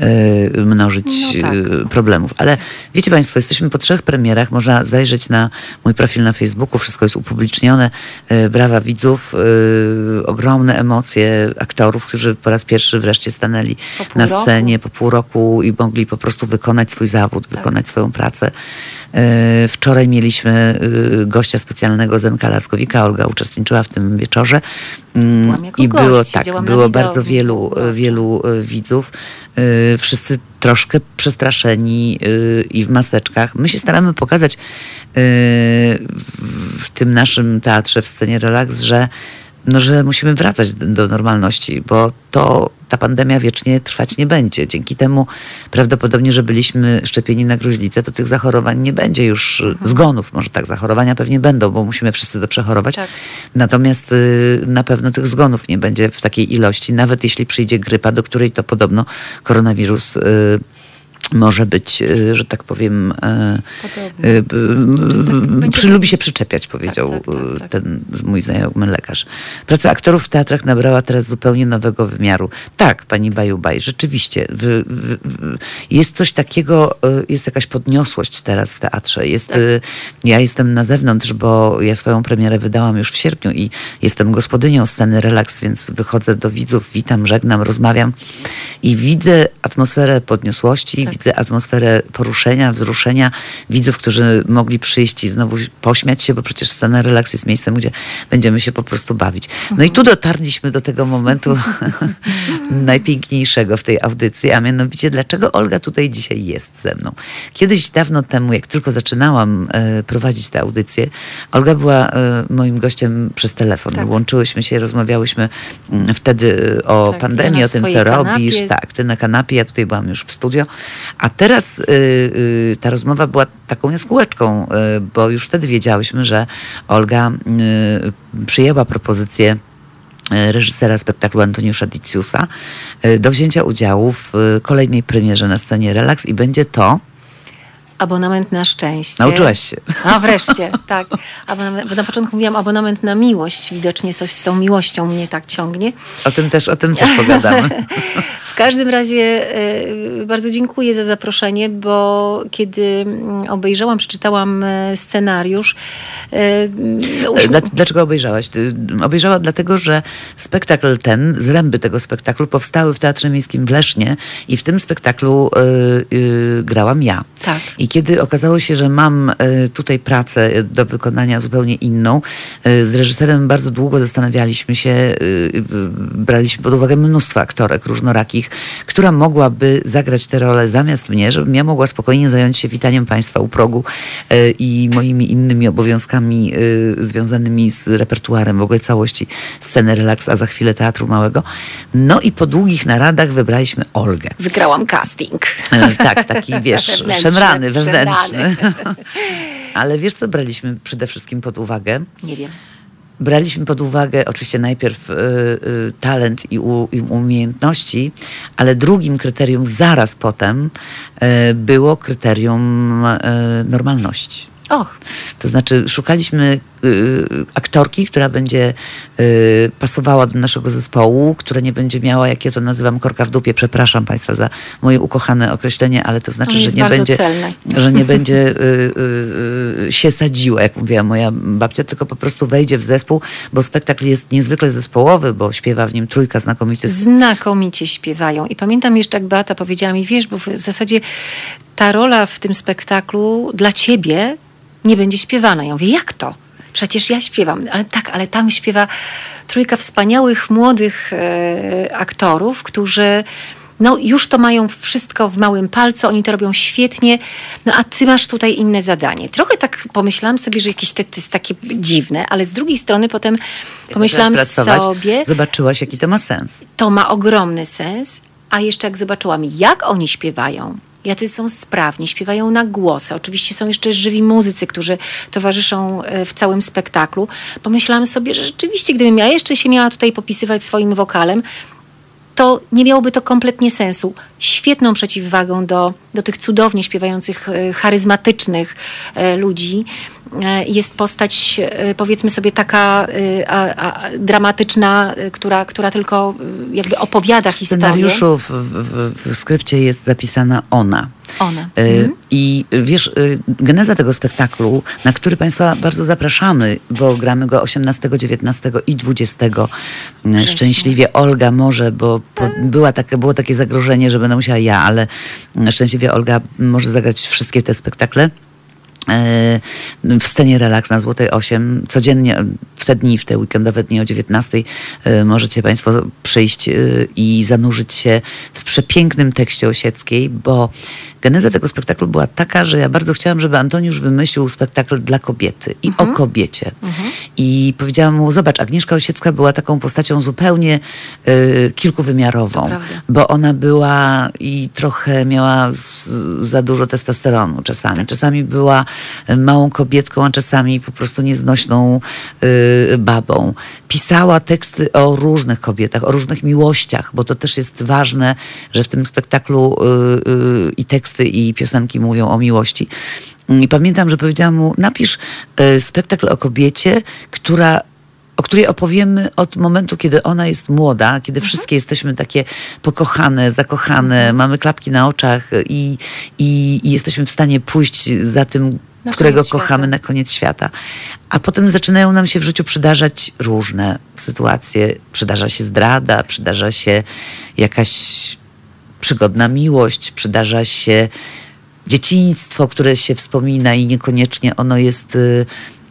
y, mnożyć no tak. y, problemów. Ale wiecie Państwo, jesteśmy po trzech premierach, można zajrzeć na mój profil na Facebooku, wszystko jest upublicznione. Brawa widzów, ogromne emocje aktorów, którzy po raz pierwszy wreszcie stanęli na scenie roku. po pół roku i mogli po prostu wykonać swój zawód, tak. wykonać swoją pracę. Wczoraj mieliśmy gościa specjalnego Zenka Laskowika. Olga uczestniczyła w tym wieczorze. Mm, I gość, było tak, było bardzo wielu, wielu e, widzów. E, wszyscy troszkę przestraszeni e, i w maseczkach. My się staramy pokazać w tym naszym teatrze w scenie relaks, że no, że musimy wracać do, normalności, bo to ta pandemia wiecznie trwać nie będzie. Dzięki temu prawdopodobnie, że byliśmy szczepieni na gruźlicę, to tych zachorowań nie będzie już, Mhm. zgonów może tak, zachorowania pewnie będą, bo musimy wszyscy to przechorować. Tak. Natomiast y, na pewno tych zgonów nie będzie w takiej ilości, nawet jeśli przyjdzie grypa, do której to podobno koronawirus y, może być, y, że tak powiem, Podobny. y, y, będzie- przy, lubi się przyczepiać, powiedział Tak, tak, tak, tak. ten mój znajomy lekarz. Praca aktorów w teatrach nabrała teraz zupełnie nowego wymiaru. Tak, pani Bajubaj, rzeczywiście. W, w, jest coś takiego, jest jakaś podniosłość teraz w teatrze. Jest, Tak. Ja jestem na zewnątrz, bo ja swoją premierę wydałam już w sierpniu i jestem gospodynią sceny Relaks, więc wychodzę do widzów, witam, żegnam, rozmawiam i widzę atmosferę podniosłości, Tak. Widzę atmosferę poruszenia, wzruszenia widzów, którzy mogli przyjść i znowu pośmiać się, bo przecież scena relaks jest miejscem, gdzie będziemy się po prostu bawić. No i tu dotarliśmy do tego momentu najpiękniejszego w tej audycji, a mianowicie dlaczego Olga tutaj dzisiaj jest ze mną. Kiedyś dawno temu, jak tylko zaczynałam e, prowadzić tę audycję, Olga była e, moim gościem przez telefon. Tak. Łączyłyśmy się, rozmawiałyśmy mm, wtedy e, o Tak, pandemii, ja o tym, co swojej robisz. kanapie. Tak, ty na kanapie, ja tutaj byłam już w studio. A teraz y, y, ta rozmowa była taką jaskółeczką, y, bo już wtedy wiedziałyśmy, że Olga przyjęła propozycję reżysera spektaklu Antoniusza Diciusa do wzięcia udziału w kolejnej premierze na scenie Relax i będzie to, Abonament na szczęście. nauczyłaś się, A wreszcie, tak. Abonament, bo na początku mówiłam abonament na miłość. Widocznie coś z tą miłością mnie tak ciągnie. o tym też, o tym też pogadamy. W każdym razie e, bardzo dziękuję za zaproszenie, bo kiedy mm, obejrzałam, przeczytałam e, scenariusz, e, mm, dlaczego obejrzałaś? Ty- Obejrzała dlatego, że spektakl ten, zręby tego spektaklu powstały w Teatrze Miejskim w Lesznie i w tym spektaklu grałam ja. Tak. I kiedy okazało się, że mam y, tutaj pracę do wykonania zupełnie inną, y, z reżyserem bardzo długo zastanawialiśmy się, braliśmy pod uwagę mnóstwo aktorek różnorakich, która mogłaby zagrać tę rolę zamiast mnie, żebym ja mogła spokojnie zająć się witaniem Państwa u progu i moimi innymi obowiązkami związanymi z repertuarem w ogóle całości sceny relaks, a za chwilę Teatru Małego. No i po długich naradach wybraliśmy Olgę. wygrałam casting. E, Tak, taki wiesz, szemrany, wewnętrzny. Ale wiesz, co braliśmy przede wszystkim pod uwagę? Nie wiem. Braliśmy pod uwagę oczywiście najpierw y, y, talent i, u, i umiejętności, ale drugim kryterium zaraz potem y, było kryterium y, normalności. Och, To znaczy szukaliśmy aktorki, która będzie y, pasowała do naszego zespołu, która nie będzie miała, jak ja to nazywam, korka w dupie. Przepraszam Państwa za moje ukochane określenie, ale to znaczy, że nie będzie, celne. że nie będzie y, y, y, się sadziła, jak mówiła moja babcia, tylko po prostu wejdzie w zespół, bo spektakl jest niezwykle zespołowy, bo śpiewa w nim trójka znakomitych znakomicie śpiewają. I pamiętam jeszcze, jak Beata powiedziała mi, wiesz, bo w zasadzie ta rola w tym spektaklu dla ciebie nie będzie śpiewana. Ja mówię, jak to? Przecież ja śpiewam. Ale tak, ale tam śpiewa trójka wspaniałych, młodych e, aktorów, którzy no, już to mają wszystko w małym palcu, oni to robią świetnie, no a ty masz tutaj inne zadanie. Trochę tak pomyślałam sobie, że jakieś to, to jest takie dziwne, ale z drugiej strony potem pomyślałam Zaczęłaś pracować, sobie, Zobaczyłaś, jaki to ma sens. to ma ogromny sens, a jeszcze jak zobaczyłam, jak oni śpiewają, jacy są sprawni, śpiewają na głosy. Oczywiście są jeszcze żywi muzycy, którzy towarzyszą e, w całym spektaklu. Pomyślałam sobie, że rzeczywiście, gdybym ja jeszcze się miała tutaj popisywać swoim wokalem, to nie miałoby to kompletnie sensu. Świetną przeciwwagą do, do tych cudownie śpiewających, e, charyzmatycznych e, ludzi e, jest postać, powiedzmy sobie, taka a, a, dramatyczna, która, która tylko jakby opowiada W historię. scenariuszu, w, w, w skrypcie jest zapisana ona. Ona. E, Mhm. I wiesz, e, geneza tego spektaklu, na który Państwa bardzo zapraszamy, bo gramy go 18, 19 i 20 e, szczęśliwie Olga może, bo po, była takie, było takie zagrożenie, że będę musiała ja, ale e, szczęśliwie Olga może zagrać wszystkie te spektakle. W scenie relaks na Złotej 8 codziennie, te dni, w te weekendowe dni o 19 y, możecie Państwo przyjść y, i zanurzyć się w przepięknym tekście Osieckiej, bo geneza tego spektaklu była taka, że ja bardzo chciałam, żeby Antoniusz wymyślił spektakl dla kobiety i Mhm. o kobiecie. I powiedziałam mu, zobacz, Agnieszka Osiecka była taką postacią zupełnie y, kilkuwymiarową, bo ona była i trochę miała z, za dużo testosteronu czasami. Czasami była małą kobietką, a czasami po prostu nieznośną y, babą. Pisała teksty o różnych kobietach, o różnych miłościach, bo to też jest ważne, że w tym spektaklu y, y, i teksty, i piosenki mówią o miłości. I pamiętam, że powiedziałam mu, napisz y, spektakl o kobiecie, która o której opowiemy od momentu, kiedy ona jest młoda, kiedy wszystkie jesteśmy takie pokochane, zakochane, mamy klapki na oczach i, i, i jesteśmy w stanie pójść za tym, Na którego kochamy świata. na koniec świata. A potem zaczynają nam się w życiu przydarzać różne sytuacje. Przydarza się zdrada, przydarza się jakaś przygodna miłość, przydarza się dzieciństwo, które się wspomina i niekoniecznie ono jest, y,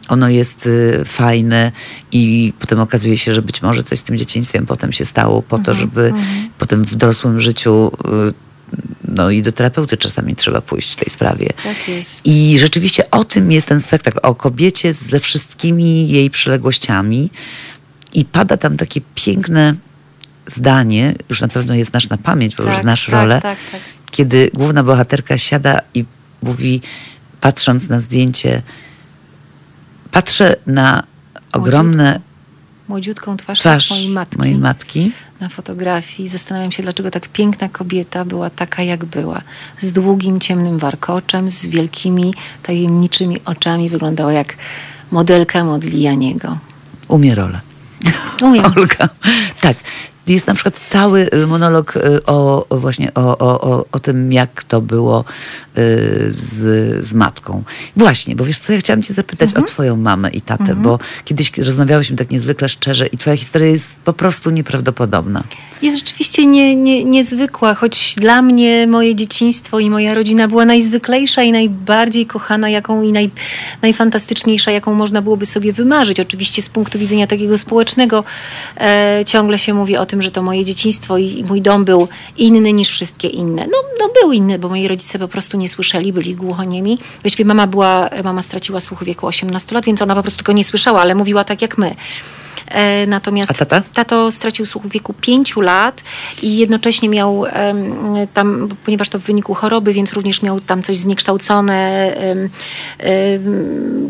ono jest y, fajne i potem okazuje się, że być może coś z tym dzieciństwem potem się stało po to, żeby potem w dorosłym życiu y, no i do terapeuty czasami trzeba pójść w tej sprawie. Tak jest. I rzeczywiście o tym jest ten spektakl, o kobiecie ze wszystkimi jej przyległościami. I pada tam takie piękne zdanie, już na pewno je znasz na pamięć, bo już Tak, znasz tak, rolę, tak, tak. kiedy główna bohaterka siada i mówi, patrząc na zdjęcie, patrzę na ogromne Młodziutką twarz, twarz mojej matki mojej matki. na fotografii. Zastanawiam się, dlaczego tak piękna kobieta była taka, jak była. Z długim, ciemnym warkoczem, z wielkimi, tajemniczymi oczami. Wyglądała jak modelka Modiglianiego. Umie rolę. Umiem. Olga. Tak. Jest na przykład cały y, monolog y, o, właśnie o, o, o, o tym, jak to było y, z, z matką. Właśnie, bo wiesz co, ja chciałam cię zapytać o twoją mamę i tatę, bo kiedyś rozmawiałyśmy tak niezwykle szczerze i twoja historia jest po prostu nieprawdopodobna. Jest rzeczywiście nie, nie, niezwykła, choć dla mnie moje dzieciństwo i moja rodzina była najzwyklejsza i najbardziej kochana, jaką i naj, najfantastyczniejsza, jaką można byłoby sobie wymarzyć. Oczywiście z punktu widzenia takiego społecznego e, ciągle się mówi o tym, że to moje dzieciństwo i mój dom był inny niż wszystkie inne. No, no był inny, bo moi rodzice po prostu nie słyszeli, byli głuchoniemi. Właściwie mama była, mama straciła słuch w wieku 18 lat, więc ona po prostu go nie słyszała, ale mówiła tak jak my. E, natomiast A tata? Tato stracił słuch w wieku 5 lat i jednocześnie miał tam, ponieważ to w wyniku choroby, więc również miał tam coś zniekształcone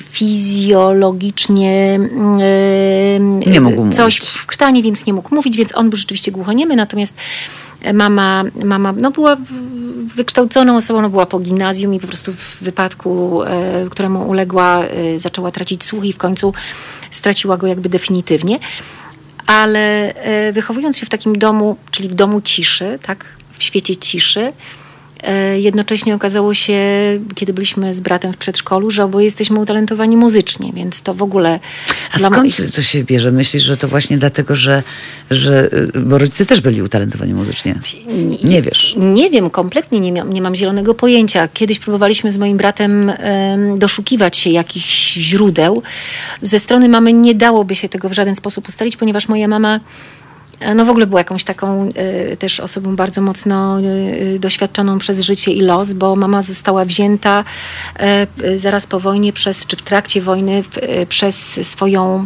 fizjologicznie Nie mógł coś mówić. w krtani, więc nie mógł mówić, więc on był rzeczywiście głuchoniemy, natomiast mama, mama no była wykształconą osobą, no była po gimnazjum i po prostu w wypadku, e, któremu uległa, e, zaczęła tracić słuch i w końcu straciła go jakby definitywnie. Ale e, wychowując się w takim domu, czyli w domu ciszy, tak, w świecie ciszy, jednocześnie okazało się, kiedy byliśmy z bratem w przedszkolu, że oboje jesteśmy utalentowani muzycznie, więc to w ogóle A skąd moich- to się bierze? Myślisz, że to właśnie dlatego, że, że y, bo rodzice też byli utalentowani muzycznie? Nie wiesz. Nie wiem, kompletnie nie, nie mam zielonego pojęcia. Kiedyś próbowaliśmy z moim bratem em, doszukiwać się jakichś źródeł. Ze strony mamy nie dałoby się tego w żaden sposób ustalić, ponieważ moja mama e, no w ogóle była jakąś taką e, też osobą bardzo mocno e, doświadczoną przez życie i los, bo mama została wzięta e, e, zaraz po wojnie przez, czy w trakcie wojny e, przez swoją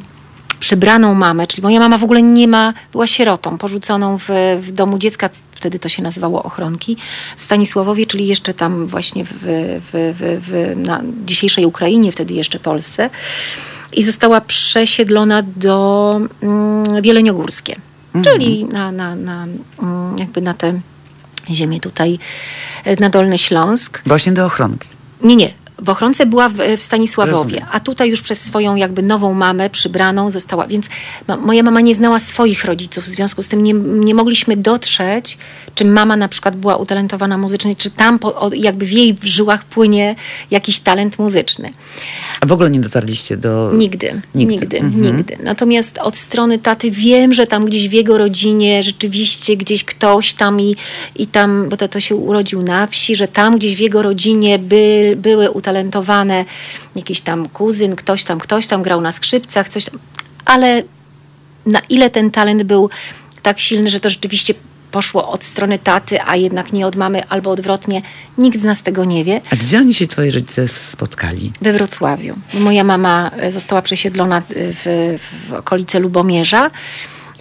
przybraną mamę, czyli moja mama w ogóle nie ma, była sierotą, porzuconą w, w domu dziecka, wtedy to się nazywało ochronki, w Stanisławowie, czyli jeszcze tam właśnie w, w, w, w, na dzisiejszej Ukrainie, wtedy jeszcze Polsce. I została przesiedlona do mm, Wieleniogórskie, czyli na, na, na, mm, jakby na te ziemię tutaj, e, na Dolny Śląsk. Właśnie do ochronki. Nie, nie. W ochronce była w, w Stanisławowie, Rozumiem. a tutaj już przez swoją jakby nową mamę przybraną została. Więc ma, moja mama nie znała swoich rodziców, w związku z tym nie, nie mogliśmy dotrzeć, czy mama na przykład była utalentowana muzycznie, czy tam po, jakby w jej żyłach płynie jakiś talent muzyczny. A w ogóle nie dotarliście do... Nigdy, Nigdy. nigdy, Mhm. nigdy. Natomiast od strony taty wiem, że tam gdzieś w jego rodzinie rzeczywiście gdzieś ktoś tam i, i tam, bo tato się urodził na wsi, że tam gdzieś w jego rodzinie by, były utalentowane jakiś tam kuzyn, ktoś tam, ktoś tam grał na skrzypcach, coś tam. ale na ile ten talent był tak silny, że to rzeczywiście poszło od strony taty, a jednak nie od mamy, albo odwrotnie, nikt z nas tego nie wie. A gdzie oni się twoi rodzice spotkali? We Wrocławiu. Moja mama e, została przesiedlona e, w, w okolice Lubomierza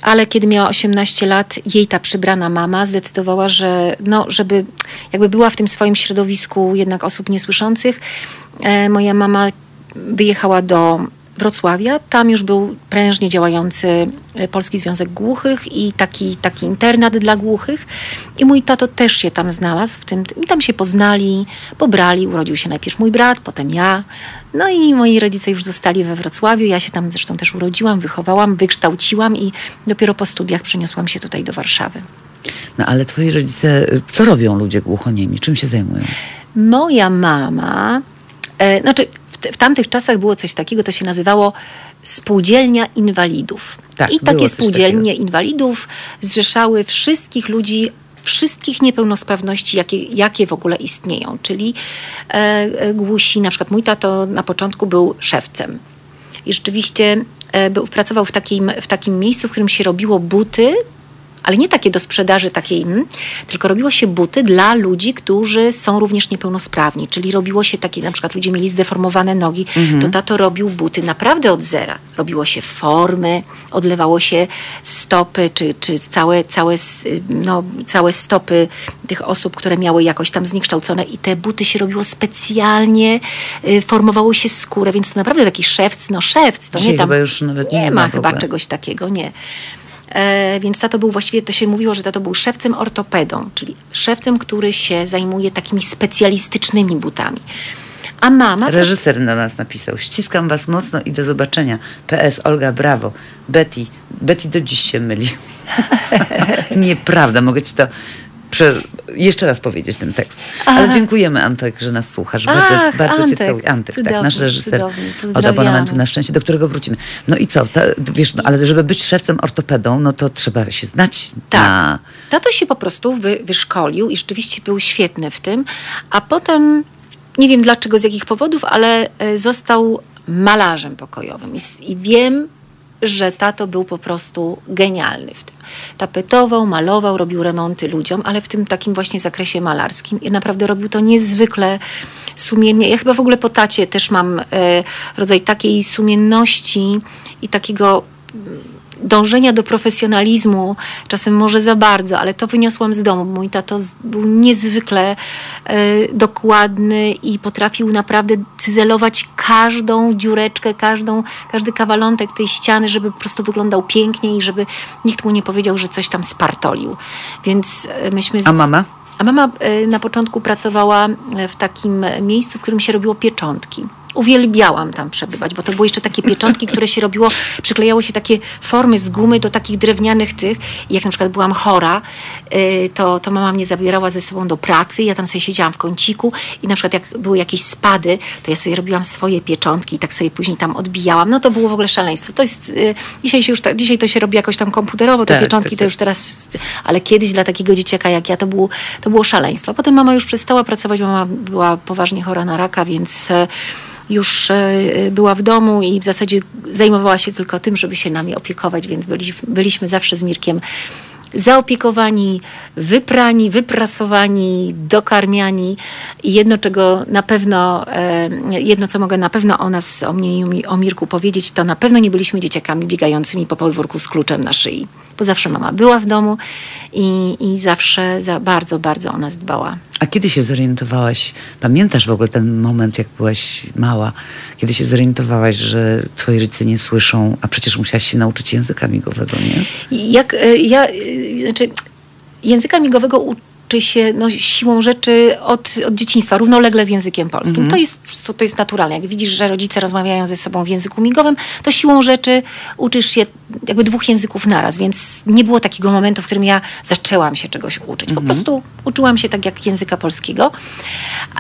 ale kiedy miała 18 lat, jej ta przybrana mama zdecydowała, że no, żeby jakby była w tym swoim środowisku jednak osób niesłyszących, e, moja mama wyjechała do Wrocławia. Tam już był prężnie działający e, Polski Związek Głuchych i taki, taki internat dla głuchych. I mój tato też się tam znalazł w tym. I tam się poznali, pobrali. Urodził się najpierw mój brat, potem ja. No i moi rodzice już zostali we Wrocławiu. Ja się tam zresztą też urodziłam, wychowałam, wykształciłam i dopiero po studiach przeniosłam się tutaj do Warszawy. No ale twoi rodzice, co robią ludzie głuchoniemi? Czym się zajmują? Moja mama, e, znaczy w, tamtych czasach było coś takiego, to się nazywało spółdzielnia inwalidów. Tak, I takie spółdzielnie inwalidów zrzeszały wszystkich ludzi, wszystkich niepełnosprawności, jakie, jakie w ogóle istnieją. Czyli e, e, głusi, na przykład mój tato na początku był szewcem. I rzeczywiście e, był, pracował w takim, w takim miejscu, w którym się robiło buty, ale nie takie do sprzedaży takiej, mm, tylko robiło się buty dla ludzi, którzy są również niepełnosprawni. Czyli robiło się takie, na przykład ludzie mieli zdeformowane nogi, to tato robił buty naprawdę od zera. Robiło się formy, odlewało się stopy, czy, czy całe, całe, no, całe stopy tych osób, które miały jakoś tam zniekształcone i te buty się robiło specjalnie, y, formowało się skórę, więc to naprawdę taki szewc, no szewc, to Dzisiaj nie tam... już nawet nie nie ma chyba czegoś takiego, nie. E, więc tato był właściwie, to się mówiło, że tato był szewcem ortopedą, czyli szewcem, który się zajmuje takimi specjalistycznymi butami. A mama... Reżyser na nas napisał. Ściskam was mocno i do zobaczenia. PS Olga, brawo. Betty. Betty do dziś się myli. Nieprawda, mogę ci to prze... jeszcze raz powiedzieć ten tekst. Ale Aha. dziękujemy Antek, że nas słuchasz. Bardzo, Ach, bardzo cię Antek. całuję. Antek, tak, nasz reżyser od abonamentu na szczęście, do którego wrócimy. No i co? Ta, wiesz, no, ale żeby być szewcem ortopedą, no to trzeba się znać Tak. na... Tato się po prostu wy, wyszkolił i rzeczywiście był świetny w tym, a potem nie wiem dlaczego, z jakich powodów, ale e, został malarzem pokojowym. I, I wiem, że tato był po prostu genialny w tym. Tapetował, malował, robił remonty ludziom, ale w tym takim właśnie zakresie malarskim. I naprawdę robił to niezwykle sumiennie. Ja chyba w ogóle po tacie też mam e, rodzaj takiej sumienności i takiego dążenia do profesjonalizmu, czasem może za bardzo, ale to wyniosłam z domu. Mój tato był niezwykle e, dokładny i potrafił naprawdę cyzelować każdą dziureczkę, każdą, każdy kawalątek tej ściany, żeby po prostu wyglądał pięknie i żeby nikt mu nie powiedział, że coś tam spartolił. Więc e, myśmy... Z... A mama? A mama e, na początku pracowała w takim miejscu, w którym się robiło pieczątki. Uwielbiałam tam przebywać, bo to były jeszcze takie pieczątki, które się robiło, przyklejało się takie formy z gumy do takich drewnianych tych. I jak na przykład byłam chora, y, to, to mama mnie zabierała ze sobą do pracy, ja tam sobie siedziałam w kąciku i na przykład jak były jakieś spady, to ja sobie robiłam swoje pieczątki i tak sobie później tam odbijałam. No to było w ogóle szaleństwo. To jest, y, dzisiaj, się już dzisiaj to się robi jakoś tam komputerowo, te Tak, pieczątki tak, to tak. już teraz, ale kiedyś dla takiego dzieciaka jak ja to było, to było szaleństwo. Potem mama już przestała pracować, mama była poważnie chora na raka, więc już e, była w domu i w zasadzie zajmowała się tylko tym, żeby się nami opiekować, więc byliśmy, byliśmy zawsze z Mirkiem zaopiekowani, wyprani, wyprasowani, dokarmiani i jedno, czego na pewno, e, jedno, co mogę na pewno o nas, o mnie i o Mi- o Mirku powiedzieć, to na pewno nie byliśmy dzieciakami biegającymi po podwórku z kluczem na szyi, bo zawsze mama była w domu i, i zawsze za bardzo, bardzo o nas dbała. A kiedy się zorientowałaś, pamiętasz w ogóle ten moment, jak byłaś mała, kiedy się zorientowałaś, że twoi rodzice nie słyszą, a przecież musiałaś się nauczyć języka migowego, nie? Jak e, ja, e, znaczy języka migowego uczy się no, siłą rzeczy od, od dzieciństwa, równolegle z językiem polskim. To, jest, to jest naturalne. Jak widzisz, że rodzice rozmawiają ze sobą w języku migowym, to siłą rzeczy uczysz się jakby dwóch języków naraz, więc nie było takiego momentu, w którym ja zaczęłam się czegoś uczyć. Po prostu uczyłam się tak jak języka polskiego.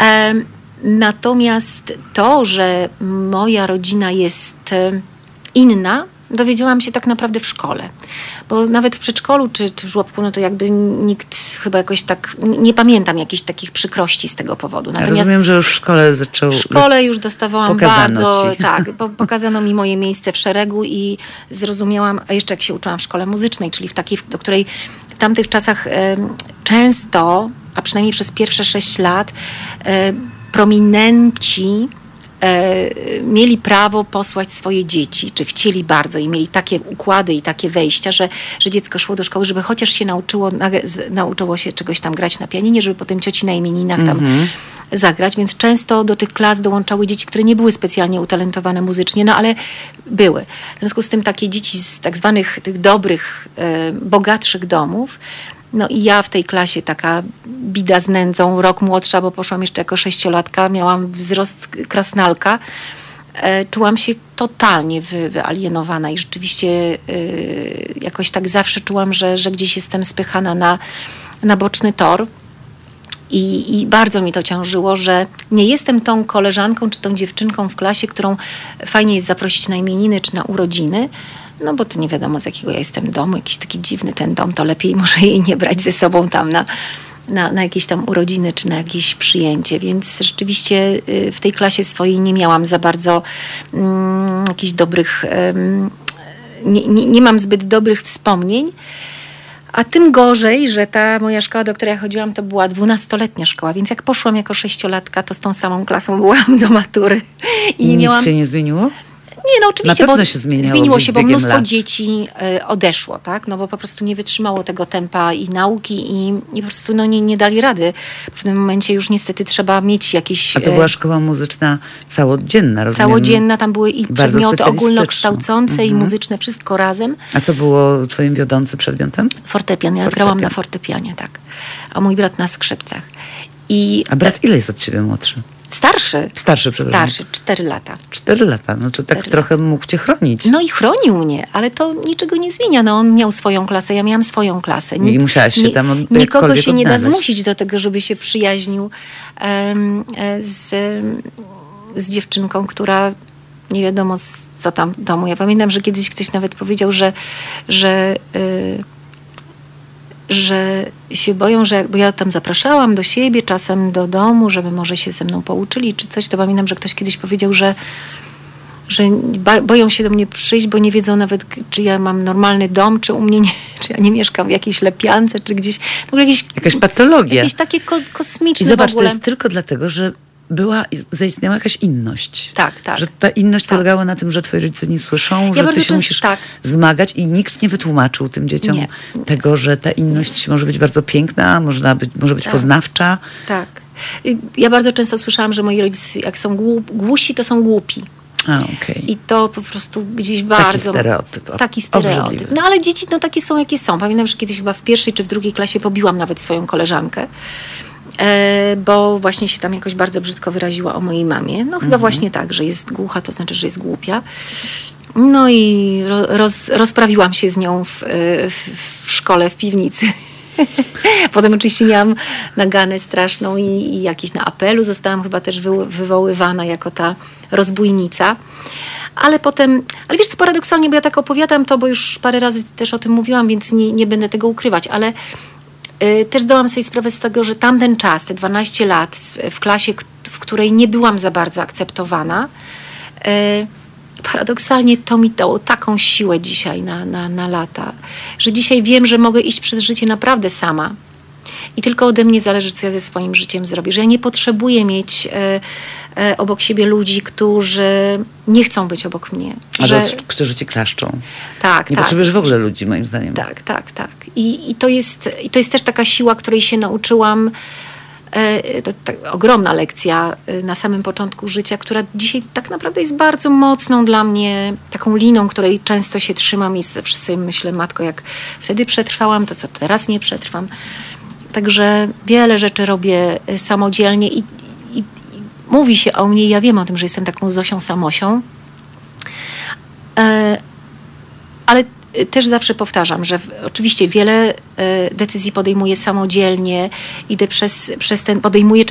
Em, Natomiast to, że moja rodzina jest inna, dowiedziałam się tak naprawdę w szkole. Bo nawet w przedszkolu czy, czy w żłobku, no to jakby nikt chyba jakoś tak, nie pamiętam jakichś takich przykrości z tego powodu. Natomiast ja rozumiem, że już w szkole zaczął... W szkole już dostawałam bardzo, ci. tak, pokazano mi moje miejsce w szeregu i zrozumiałam, a jeszcze jak się uczyłam w szkole muzycznej, czyli w takiej, do której w tamtych czasach często, a przynajmniej przez pierwsze sześć lat, prominenci mieli prawo posłać swoje dzieci, czy chcieli bardzo i mieli takie układy i takie wejścia, że, że dziecko szło do szkoły, żeby chociaż się nauczyło, nauczyło się czegoś tam grać na pianinie, żeby potem cioci na imieninach tam -hmm. zagrać, więc często do tych klas dołączały dzieci, które nie były specjalnie utalentowane muzycznie, no ale były. W związku z tym takie dzieci z tak zwanych tych dobrych, e, bogatszych domów no i ja w tej klasie taka bida z nędzą, rok młodsza, bo poszłam jeszcze jako sześciolatka, miałam wzrost krasnalka. E, czułam się totalnie wy, wyalienowana i rzeczywiście y, jakoś tak zawsze czułam, że, że gdzieś jestem spychana na, na boczny tor. I, I, bardzo mi to ciążyło, że nie jestem tą koleżanką czy tą dziewczynką w klasie, którą fajnie jest zaprosić na imieniny czy na urodziny, no bo to nie wiadomo z jakiego ja jestem domu, jakiś taki dziwny ten dom, to lepiej może jej nie brać ze sobą tam na, na, na jakieś tam urodziny czy na jakieś przyjęcie, więc rzeczywiście y, w tej klasie swojej nie miałam za bardzo mm, jakichś dobrych, um, nie, nie, nie mam zbyt dobrych wspomnień. A tym gorzej, że ta moja szkoła, do której ja chodziłam, to była dwunastoletnia szkoła, więc jak poszłam jako sześciolatka, to z tą samą klasą byłam do matury. I, I nic miałam... się nie zmieniło? Nie, no oczywiście, pewno się zmieniło, zmieniło się, bo mnóstwo lat. dzieci y, odeszło, tak? No bo po prostu nie wytrzymało tego tempa i nauki i, i po prostu no, nie, nie dali rady. W pewnym momencie już niestety trzeba mieć jakieś... A to była szkoła muzyczna całodzienna, rozumiem? Całodzienna, tam były i przedmioty ogólnokształcące mhm. i muzyczne, wszystko razem. A co było twoim wiodącym przedmiotem? Fortepian, ja Fortepian. grałam na fortepianie, tak. A mój brat na skrzypcach. I, A brat ile jest od ciebie młodszy? Starszy. Starszy, przepraszam. Starszy, cztery lata. Cztery lata, no czy tak trochę mógł cię chronić. No i chronił mnie, ale to niczego nie zmienia. No on miał swoją klasę, ja miałam swoją klasę. I musiałaś się tam od, Nikogo się nie da zmusić do tego, żeby się przyjaźnił um, z, z dziewczynką, która nie wiadomo co tam w domu. Ja pamiętam, że kiedyś ktoś nawet powiedział, że, że yy, że się boją, że bo ja tam zapraszałam do siebie, czasem do domu, żeby może się ze mną pouczyli czy coś, to pamiętam, że ktoś kiedyś powiedział, że że boją się do mnie przyjść, bo nie wiedzą nawet, czy ja mam normalny dom, czy u mnie nie, czy ja nie mieszkam w jakiejś lepiance, czy gdzieś. W ogóle jakieś, Jakaś patologia. Jakieś takie ko kosmiczne I zobacz, to jest tylko dlatego, że była, zaistniała jakaś inność. Tak, tak. Że ta inność tak. polegała na tym, że twoi rodzice nie słyszą, ja że ty się często, musisz tak. zmagać i nikt nie wytłumaczył tym dzieciom nie. tego, że ta inność może być bardzo piękna, można być, może być tak. poznawcza. Tak. Ja bardzo często słyszałam, że moi rodzice jak są głusi, to są głupi. A, okay. I to po prostu gdzieś bardzo... Taki stereotyp. Taki stereotyp. No ale dzieci no takie są, jakie są. Pamiętam, że kiedyś chyba w pierwszej czy w drugiej klasie pobiłam nawet swoją koleżankę. E, bo właśnie się tam jakoś bardzo brzydko wyraziła o mojej mamie. No chyba mhm. właśnie tak, że jest głucha, to znaczy, że jest głupia. No i roz, rozprawiłam się z nią w, w, w szkole, w piwnicy. Potem oczywiście miałam naganę straszną i, i jakiś na apelu zostałam chyba też wy, wywoływana jako ta rozbójnica. Ale potem, ale wiesz co, paradoksalnie, bo ja tak opowiadam to, bo już parę razy też o tym mówiłam, więc nie, nie będę tego ukrywać, ale też zdałam sobie sprawę z tego, że tamten czas, te 12 lat w klasie, w której nie byłam za bardzo akceptowana, y, paradoksalnie to mi dało taką siłę dzisiaj na, na, na lata, że dzisiaj wiem, że mogę iść przez życie naprawdę sama. I tylko ode mnie zależy, co ja ze swoim życiem zrobię. Że ja nie potrzebuję mieć e, obok siebie ludzi, którzy nie chcą być obok mnie. Albo że... którzy ci klaszczą. Tak, Nie tak. potrzebujesz w ogóle ludzi, moim zdaniem. Tak, tak, tak. I, i, to, jest, i to jest też taka siła, której się nauczyłam. E, to, to, ogromna lekcja e, na samym początku życia, która dzisiaj tak naprawdę jest bardzo mocną dla mnie, taką liną, której często się trzymam i zawsze sobie myślę, matko, jak wtedy przetrwałam, to co teraz nie przetrwam. Także wiele rzeczy robię e, samodzielnie i, i, i mówi się o mnie, ja wiem o tym, że jestem taką Zosią Samosią, ale też zawsze powtarzam, że oczywiście wiele e, decyzji podejmuję samodzielnie, idę przez, przez ten, podejmuję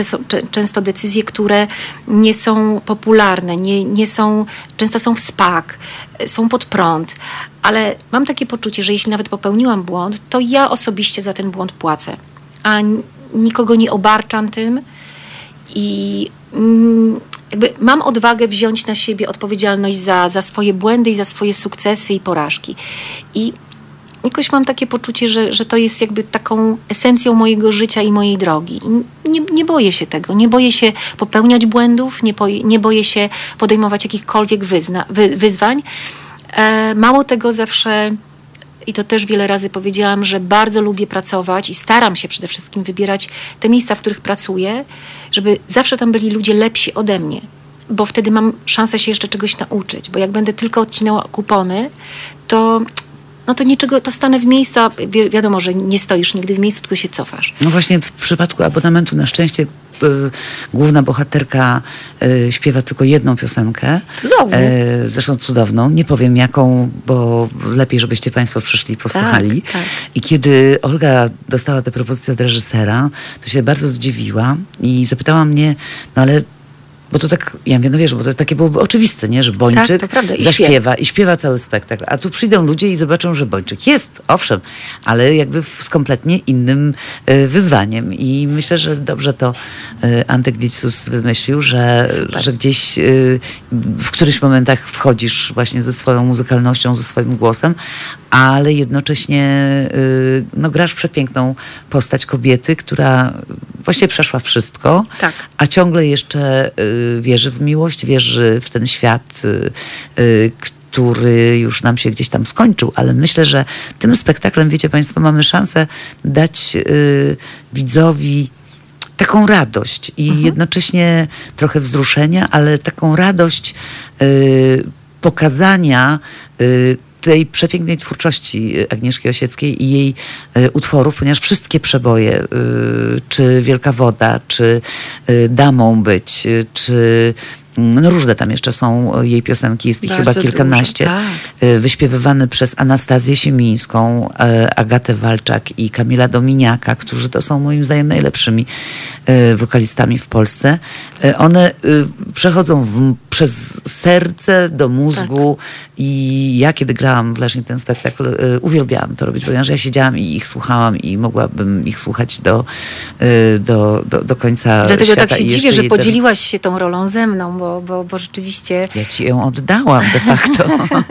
często, decyzje, które nie są popularne, nie, nie są, często są w spak, e, są pod prąd, ale mam takie poczucie, że jeśli nawet popełniłam błąd, to ja osobiście za ten błąd płacę, a nikogo nie obarczam tym i mm, jakby mam odwagę wziąć na siebie odpowiedzialność za, za swoje błędy i za swoje sukcesy i porażki. I jakoś mam takie poczucie, że, że to jest jakby taką esencją mojego życia i mojej drogi. I nie, nie boję się tego, nie boję się popełniać błędów, nie boję, nie boję się podejmować jakichkolwiek wyzna, wy, wyzwań. E, mało tego zawsze i to też wiele razy powiedziałam, że bardzo lubię pracować i staram się przede wszystkim wybierać te miejsca, w których pracuję, żeby zawsze tam byli ludzie lepsi ode mnie, bo wtedy mam szansę się jeszcze czegoś nauczyć. Bo jak będę tylko odcinała kupony, to no to niczego, to stanę w miejscu, a wi wiadomo, że nie stoisz nigdy w miejscu, tylko się cofasz. No właśnie w przypadku abonamentu na szczęście y, główna bohaterka y, śpiewa tylko jedną piosenkę. Cudownie. Y, zresztą cudowną. Nie powiem jaką, bo lepiej, żebyście Państwo przyszli i posłuchali. Tak, tak. I kiedy Olga dostała tę propozycję od reżysera, to się bardzo zdziwiła i zapytała mnie, no ale bo to tak, ja mówię, no wiesz, bo to takie byłoby oczywiste, nie? że Bończyk Tak. I zaśpiewa śpiewa. i śpiewa cały spektakl. A tu przyjdą ludzie i zobaczą, że Bończyk jest, owszem, ale jakby z kompletnie innym e, wyzwaniem. I myślę, że dobrze to e, Antek Glicus wymyślił, że, Super. że gdzieś e, w którychś momentach wchodzisz właśnie ze swoją muzykalnością, ze swoim głosem, ale jednocześnie no, grasz przepiękną postać kobiety, która właśnie przeszła wszystko, Tak. a ciągle jeszcze wierzy w miłość, wierzy w ten świat, y, y, który już nam się gdzieś tam skończył, ale myślę, że tym spektaklem, wiecie Państwo, mamy szansę dać y, widzowi taką radość i jednocześnie trochę wzruszenia, ale taką radość pokazania tej przepięknej twórczości Agnieszki Osieckiej i jej y, utworów, ponieważ wszystkie przeboje, y, czy Wielka Woda, czy y, Damą być, y, czy no różne tam jeszcze są y, jej piosenki, jest ich Bardzo chyba kilkanaście, dużo, y, wyśpiewywane przez Anastazję Siemińską, y, Agatę Walczak i Kamila Dominiaka, którzy to są moim zdaniem najlepszymi wokalistami w Polsce. One przechodzą w, przez serce do mózgu i ja kiedy grałam w Lesznie ten spektakl, uwielbiałam to robić, ponieważ ja siedziałam i ich słuchałam i mogłabym ich słuchać do, do, do, do końca Dlatego świata. tak się dziwię, że podzieliłaś się tą rolą ze mną, bo, bo, bo rzeczywiście ja ci ją oddałam de facto,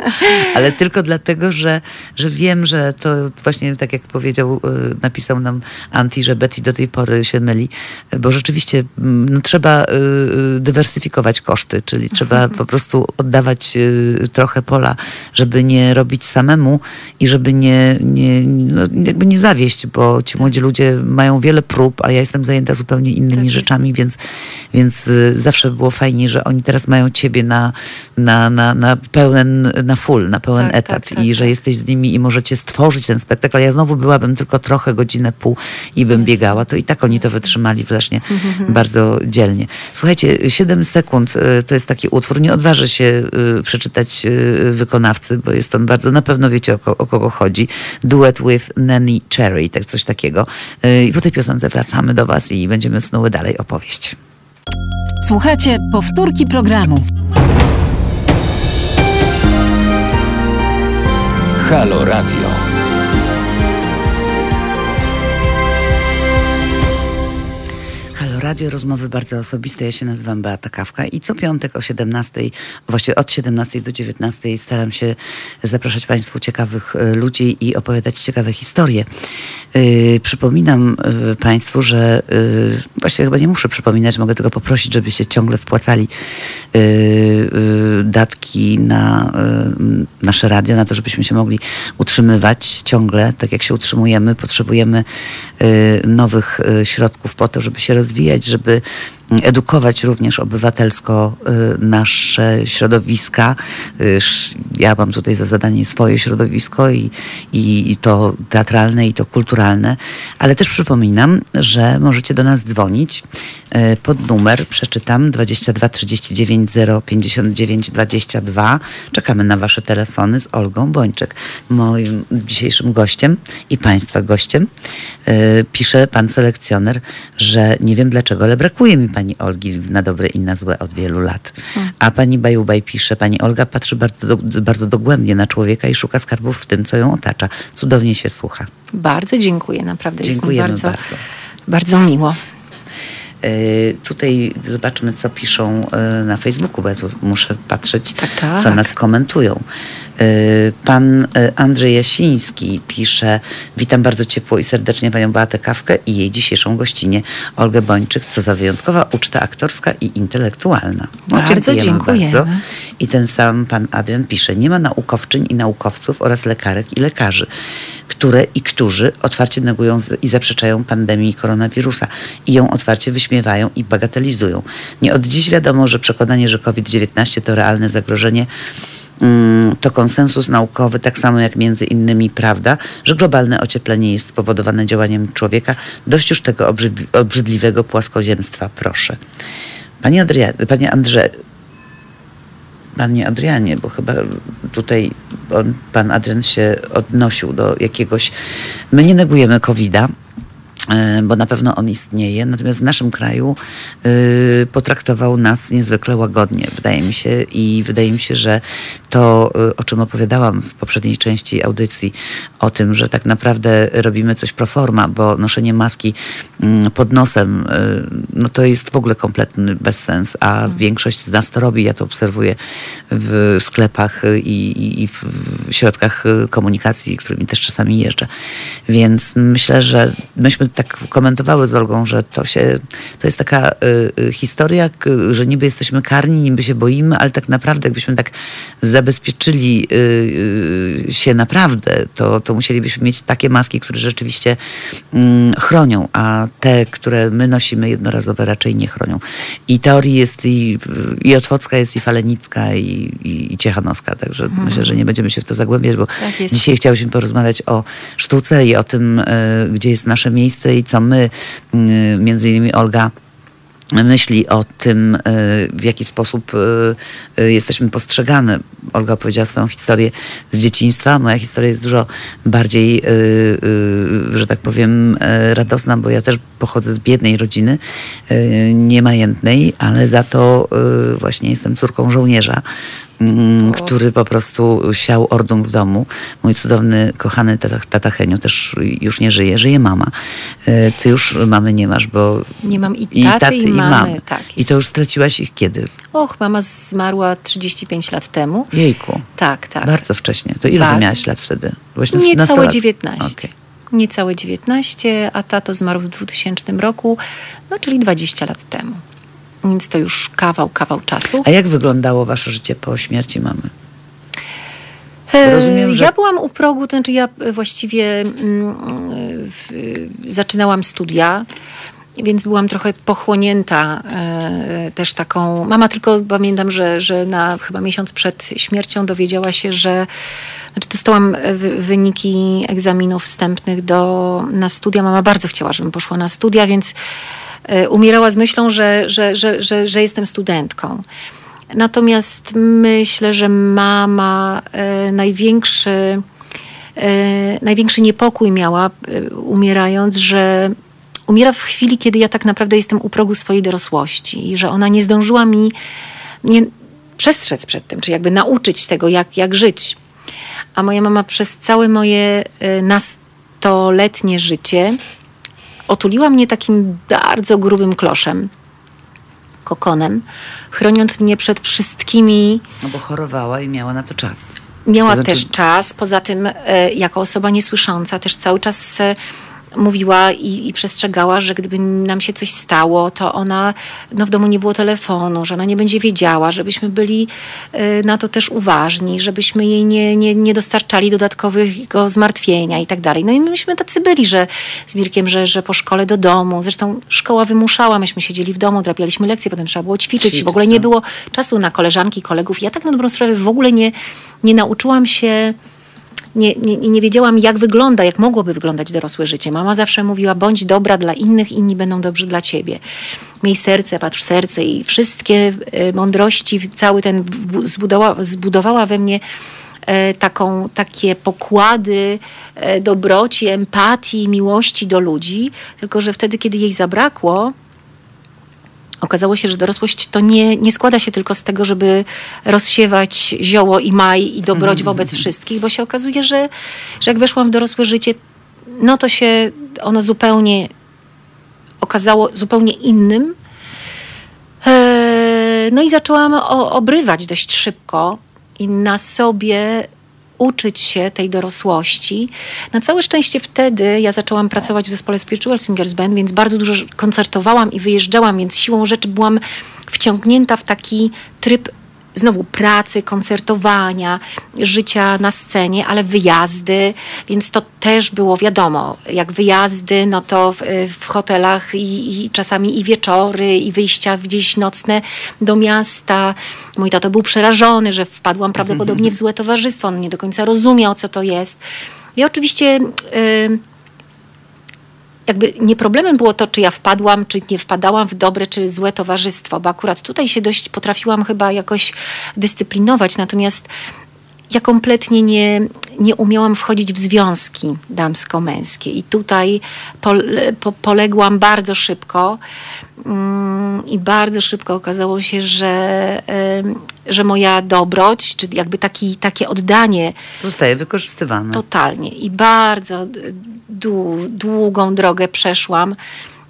ale tylko dlatego, że, że wiem, że to właśnie tak jak powiedział, y, napisał nam Anti, że Betty do tej pory się myli, bo rzeczywiście mm, no, trzeba y, y, dywersyfikować koszty, czyli trzeba po prostu oddawać trochę pola, żeby nie robić samemu i żeby nie, nie, no, jakby nie zawieść, bo ci młodzi ludzie mają wiele prób, a ja jestem zajęta zupełnie innymi Tak rzeczami, więc, więc zawsze było fajnie, że oni teraz mają ciebie na, na, na, na pełen, na full, na pełen Tak, etat tak, tak, i że tak. jesteś z nimi i możecie stworzyć ten spektakl. Ja znowu byłabym tylko trochę, godzinę, pół i bym biegała, to i tak oni to wytrzymali w Lesznie Mhm, bardzo dzielnie. Słuchajcie, 7 sekund y, to jest taki utwór, nie odważę się y, przeczytać y, wykonawcy, bo jest on bardzo, na pewno wiecie o, ko- o kogo chodzi. Duet with Nanny Cherry, tak coś takiego. I po tej piosence wracamy do was i będziemy snuły dalej opowieść. Słuchajcie powtórki programu. Halo Radio. Radio, rozmowy bardzo osobiste. Ja się nazywam Beata Kawka i co piątek o 17, właściwie od 17 do 19 staram się zapraszać Państwu ciekawych e, ludzi i opowiadać ciekawe historie. Yy, przypominam yy, Państwu, że yy, właściwie chyba nie muszę przypominać, mogę tylko poprosić, żeby się ciągle wpłacali yy, datki na nasze radio, na to, żebyśmy się mogli utrzymywać ciągle, tak jak się utrzymujemy. Potrzebujemy nowych środków po to, żeby się rozwijać, żeby edukować również obywatelsko y, nasze środowiska. Y, Ja mam tutaj za zadanie swoje środowisko i, i, to teatralne, i to kulturalne, ale też przypominam, że możecie do nas dzwonić y, pod numer, przeczytam, 22 39 059 22. Czekamy na wasze telefony z Olgą Bończyk, moim dzisiejszym gościem i państwa gościem. Pisze pan selekcjoner, że nie wiem dlaczego, ale brakuje mi pani Olgi na dobre i na złe od wielu lat. A pani Bajubaj pisze, pani Olga patrzy bardzo, do, bardzo dogłębnie na człowieka i szuka skarbów w tym, co ją otacza. Cudownie się słucha. Bardzo dziękuję, naprawdę Dziękujemy bardzo, bardzo. bardzo miło. Y, Tutaj zobaczmy, co piszą y, na Facebooku, bo ja muszę patrzeć, Tak, tak. co nas komentują. Y, Pan y, Andrzej Jasiński pisze, witam bardzo ciepło i serdecznie panią Beatę Kawkę i jej dzisiejszą gościnie Olgę Bończyk. Co za wyjątkowa uczta aktorska i intelektualna. Bardzo dziękujemy. I ten sam pan Adrian pisze, nie ma naukowczyń i naukowców oraz lekarek i lekarzy, które i którzy otwarcie negują i zaprzeczają pandemii koronawirusa i ją otwarcie wyśmiewają i bagatelizują. Nie od dziś wiadomo, że przekonanie, że COVID-19 to realne zagrożenie, to konsensus naukowy, tak samo jak między innymi prawda, że globalne ocieplenie jest spowodowane działaniem człowieka. Dość już tego obrzydli- obrzydliwego płaskoziemstwa, proszę. Panie, Adria- panie Andrze, Panie Adrianie, bo chyba tutaj on, pan Adrian się odnosił do jakiegoś. My nie negujemy COVID-a, bo na pewno on istnieje, natomiast w naszym kraju y, potraktował nas niezwykle łagodnie, wydaje mi się, i wydaje mi się, że to, y, o czym opowiadałam w poprzedniej części audycji, o tym, że tak naprawdę robimy coś pro forma, bo noszenie maski mm, pod nosem, y, no to jest w ogóle kompletny bezsens, a większość z nas to robi, ja to obserwuję w sklepach i, i- w środkach komunikacji, którymi też czasami jeżdżę. Więc myślę, że myśmy tak komentowały z Olgą, że to się, to jest taka y, y, historia, że niby jesteśmy karni, niby się boimy, ale tak naprawdę jakbyśmy tak zabezpieczyli y, się naprawdę, to, to musielibyśmy mieć takie maski, które rzeczywiście mm, chronią, a te, które my nosimy jednorazowe raczej nie chronią. I teorii jest i, i Otwocka jest i Falenicka i, i, i Ciechanowska, także myślę, że nie będziemy się w to zagłębiać, bo Tak dzisiaj chciałyśmy porozmawiać o sztuce i o tym, gdzie jest nasze miejsce i co my, y, między innymi Olga, myśli o tym, y, w jaki sposób y, jesteśmy postrzegane. Olga opowiedziała swoją historię z dzieciństwa. Moja historia jest dużo bardziej, że tak powiem, radosna, bo ja też pochodzę z biednej rodziny, niemajętnej, ale za to właśnie jestem córką żołnierza, który po prostu siał ordung w domu. Mój cudowny, kochany tata, tata Henio też już nie żyje, żyje mama. Y, Ty już mamy nie masz, bo Nie mam i taty, i mamy, tak, I to już straciłaś ich kiedy? Och, mama zmarła 35 lat temu. Jejku. Tak, tak. Bardzo wcześnie. To ile miałaś lat wtedy? Byłaś Niecałe nastolat- 19. Okej. Niecałe 19, a tato zmarł w 2000 roku, no czyli 20 lat temu. Więc to już kawał, kawał czasu. A jak wyglądało wasze życie po śmierci mamy? E, rozumiem, że- Ja byłam u progu, to znaczy ja e, właściwie mm, w, zaczynałam studia, więc byłam trochę pochłonięta e, też taką. Mama tylko pamiętam, że, że na chyba miesiąc przed śmiercią dowiedziała się, że znaczy dostałam e, wy- wyniki egzaminów wstępnych do, na studia. Mama bardzo chciała, żebym poszła na studia, więc e, umierała z myślą, że, że, że, że, że jestem studentką. Natomiast myślę, że mama e, największy, e, największy niepokój miała e, umierając, że umiera w chwili, kiedy ja tak naprawdę jestem u progu swojej dorosłości i że ona nie zdążyła mi mnie przestrzec przed tym, czy jakby nauczyć tego, jak, jak żyć. A moja mama przez całe moje e, nastoletnie życie otuliła mnie takim bardzo grubym kloszem, kokonem, chroniąc mnie przed wszystkimi No bo chorowała i miała na to czas. Miała To znaczy- też czas, poza tym e, jako osoba niesłysząca też cały czas mówiła i, i, przestrzegała, że gdyby nam się coś stało, to ona, no w domu nie było telefonu, że ona nie będzie wiedziała, żebyśmy byli y, na to też uważni, żebyśmy jej nie, nie, nie dostarczali dodatkowego zmartwienia i tak dalej. No i myśmy tacy byli, że z Mirkiem, że, że po szkole do domu, zresztą szkoła wymuszała, myśmy siedzieli w domu, drapialiśmy lekcje, potem trzeba było ćwiczyć, ćwiczyć w ogóle nie było czasu na koleżanki, kolegów. Ja tak na dobrą sprawę w ogóle nie, nie nauczyłam się nie, nie, nie wiedziałam, jak wygląda, jak mogłoby wyglądać dorosłe życie. Mama zawsze mówiła, bądź dobra dla innych, inni będą dobrzy dla ciebie. Miej serce, patrz w serce i wszystkie e, mądrości, cały ten zbudowała, zbudowała we mnie e, taką, takie pokłady e, dobroci, empatii, miłości do ludzi, tylko że wtedy, kiedy jej zabrakło, Okazało się, że dorosłość to nie, nie składa się tylko z tego, żeby rozsiewać zioło i maj i dobroć mhm. wobec wszystkich, bo się okazuje, że, że jak weszłam w dorosłe życie, no to się ono zupełnie okazało zupełnie innym. E, no i zaczęłam obrywać dość szybko i na sobie uczyć się tej dorosłości. Na całe szczęście wtedy ja zaczęłam pracować w zespole Spiritual Singers Band, więc bardzo dużo koncertowałam i wyjeżdżałam, więc siłą rzeczy byłam wciągnięta w taki tryb znowu pracy, koncertowania, życia na scenie, ale wyjazdy, więc to też było wiadomo, jak wyjazdy, no to w, w hotelach i, i, czasami i wieczory, i wyjścia gdzieś nocne do miasta. Mój tato był przerażony, że wpadłam prawdopodobnie w złe towarzystwo, on nie do końca rozumiał, co to jest. I oczywiście... Yy, jakby nie problemem było to, czy ja wpadłam, czy nie wpadałam w dobre, czy złe towarzystwo, bo akurat tutaj się dość potrafiłam chyba jakoś dyscyplinować, natomiast ja kompletnie nie, nie umiałam wchodzić w związki damsko-męskie i tutaj po, po, poległam bardzo szybko i bardzo szybko okazało się, że, że moja dobroć, czy jakby taki, takie oddanie zostaje wykorzystywane. Totalnie i bardzo długą drogę przeszłam,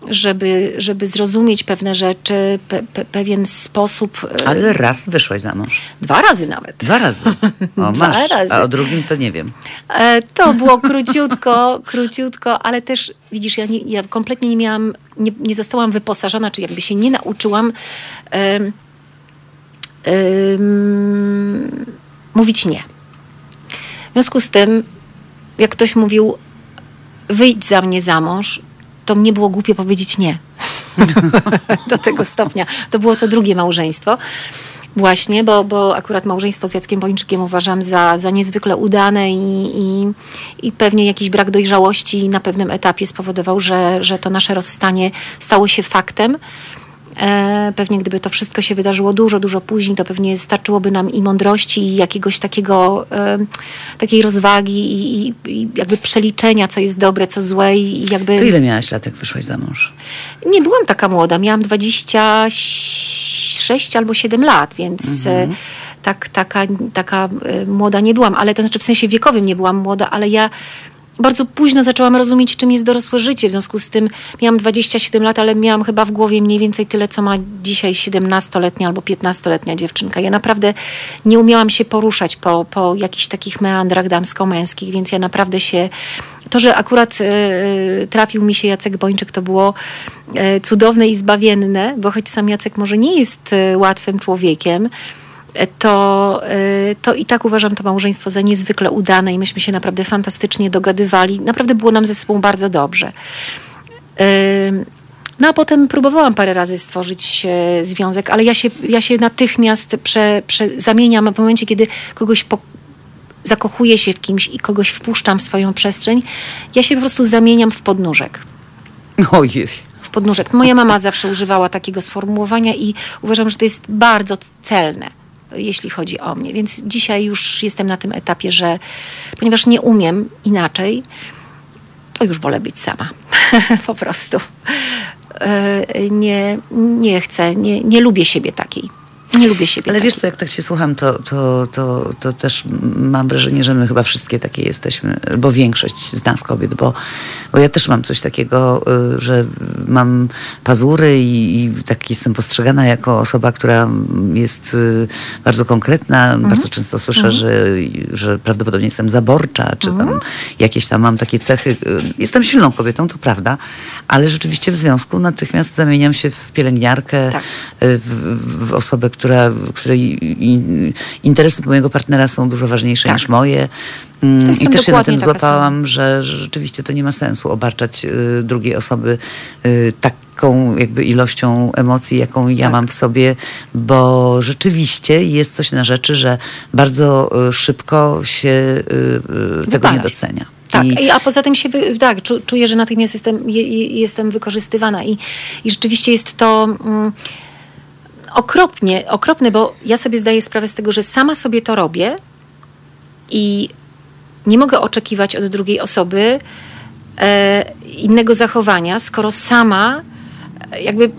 żeby, żeby zrozumieć pewne rzeczy, pe, pe, pewien sposób. E, Ale raz wyszłaś za mąż. Dwa razy nawet. Dwa razy. O, Dwa masz. razy. A o drugim to nie wiem. E, to było króciutko, króciutko, ale też widzisz, ja, nie, ja kompletnie nie miałam, nie, nie zostałam wyposażona, czy jakby się nie nauczyłam um, um, mówić nie. W związku z tym, jak ktoś mówił, wyjdź za mnie za mąż, to mnie było głupie powiedzieć nie. Do tego stopnia. To było to drugie małżeństwo. Właśnie, bo, bo akurat małżeństwo z Jackiem Bończykiem uważam za, za niezwykle udane i, i, i pewnie jakiś brak dojrzałości na pewnym etapie spowodował, że, że to nasze rozstanie stało się faktem. E, pewnie gdyby to wszystko się wydarzyło dużo, dużo później, to pewnie starczyłoby nam i mądrości, i jakiegoś takiego, e, takiej rozwagi, i, i, jakby przeliczenia, co jest dobre, co złe. I jakby... To ile miałaś lat, jak wyszłaś za mąż? Nie byłam taka młoda, miałam 26 albo 7 lat, więc... E, mhm. Tak, taka, taka młoda nie byłam, ale to znaczy w sensie wiekowym nie byłam młoda, ale ja bardzo późno zaczęłam rozumieć, czym jest dorosłe życie. W związku z tym miałam 27 lat, ale miałam chyba w głowie mniej więcej tyle, co ma dzisiaj 17-letnia albo 15-letnia dziewczynka. Ja naprawdę nie umiałam się poruszać po, po jakichś takich meandrach damsko-męskich, więc ja naprawdę się. To, że akurat y, trafił mi się Jacek Bończyk, to było y, cudowne i zbawienne, bo choć sam Jacek może nie jest y, łatwym człowiekiem, to, y, to i tak uważam to małżeństwo za niezwykle udane i myśmy się naprawdę fantastycznie dogadywali. Naprawdę było nam ze sobą bardzo dobrze. Y, no a potem próbowałam parę razy stworzyć e, związek, ale ja się, ja się natychmiast prze, prze, zamieniam w momencie, kiedy kogoś po, zakochuję się w kimś i kogoś wpuszczam w swoją przestrzeń, ja się po prostu zamieniam w podnóżek. Ojej. W podnóżek. Moja mama zawsze używała takiego sformułowania i uważam, że to jest bardzo celne jeśli chodzi o mnie. Więc dzisiaj już jestem na tym etapie, że ponieważ nie umiem inaczej, to już wolę być sama. po prostu. E, nie, nie chcę, nie, nie lubię siebie takiej. Nie lubię siebie. Ale wiesz co, jak tak się słucham, to, to, to, to też mam wrażenie, że my chyba wszystkie takie jesteśmy, bo większość z nas kobiet, bo, bo ja też mam coś takiego, y, że mam pazury i, i tak jestem postrzegana jako osoba, która jest y, bardzo konkretna. Bardzo często słyszę, że, że prawdopodobnie jestem zaborcza, czy tam jakieś tam mam takie cechy. Y, Jestem silną kobietą, to prawda, ale rzeczywiście w związku natychmiast zamieniam się w pielęgniarkę, Tak. w, w osobę, która, której interesy mojego partnera są dużo ważniejsze Tak. niż moje. Mm, I też się na tym złapałam, że, że rzeczywiście to nie ma sensu obarczać y, drugiej osoby y, taką jakby ilością emocji, jaką ja Tak. mam w sobie, bo rzeczywiście jest coś na rzeczy, że bardzo y, szybko się y, y, tego Wypalasz. nie docenia. Tak, I- a poza tym się wy, tak, czu, czuję, że natychmiast jestem, je, je, jestem wykorzystywana i, i rzeczywiście jest to mm, okropnie, okropne, bo ja sobie zdaję sprawę z tego, że sama sobie to robię i nie mogę oczekiwać od drugiej osoby e, innego zachowania, skoro sama e, jakby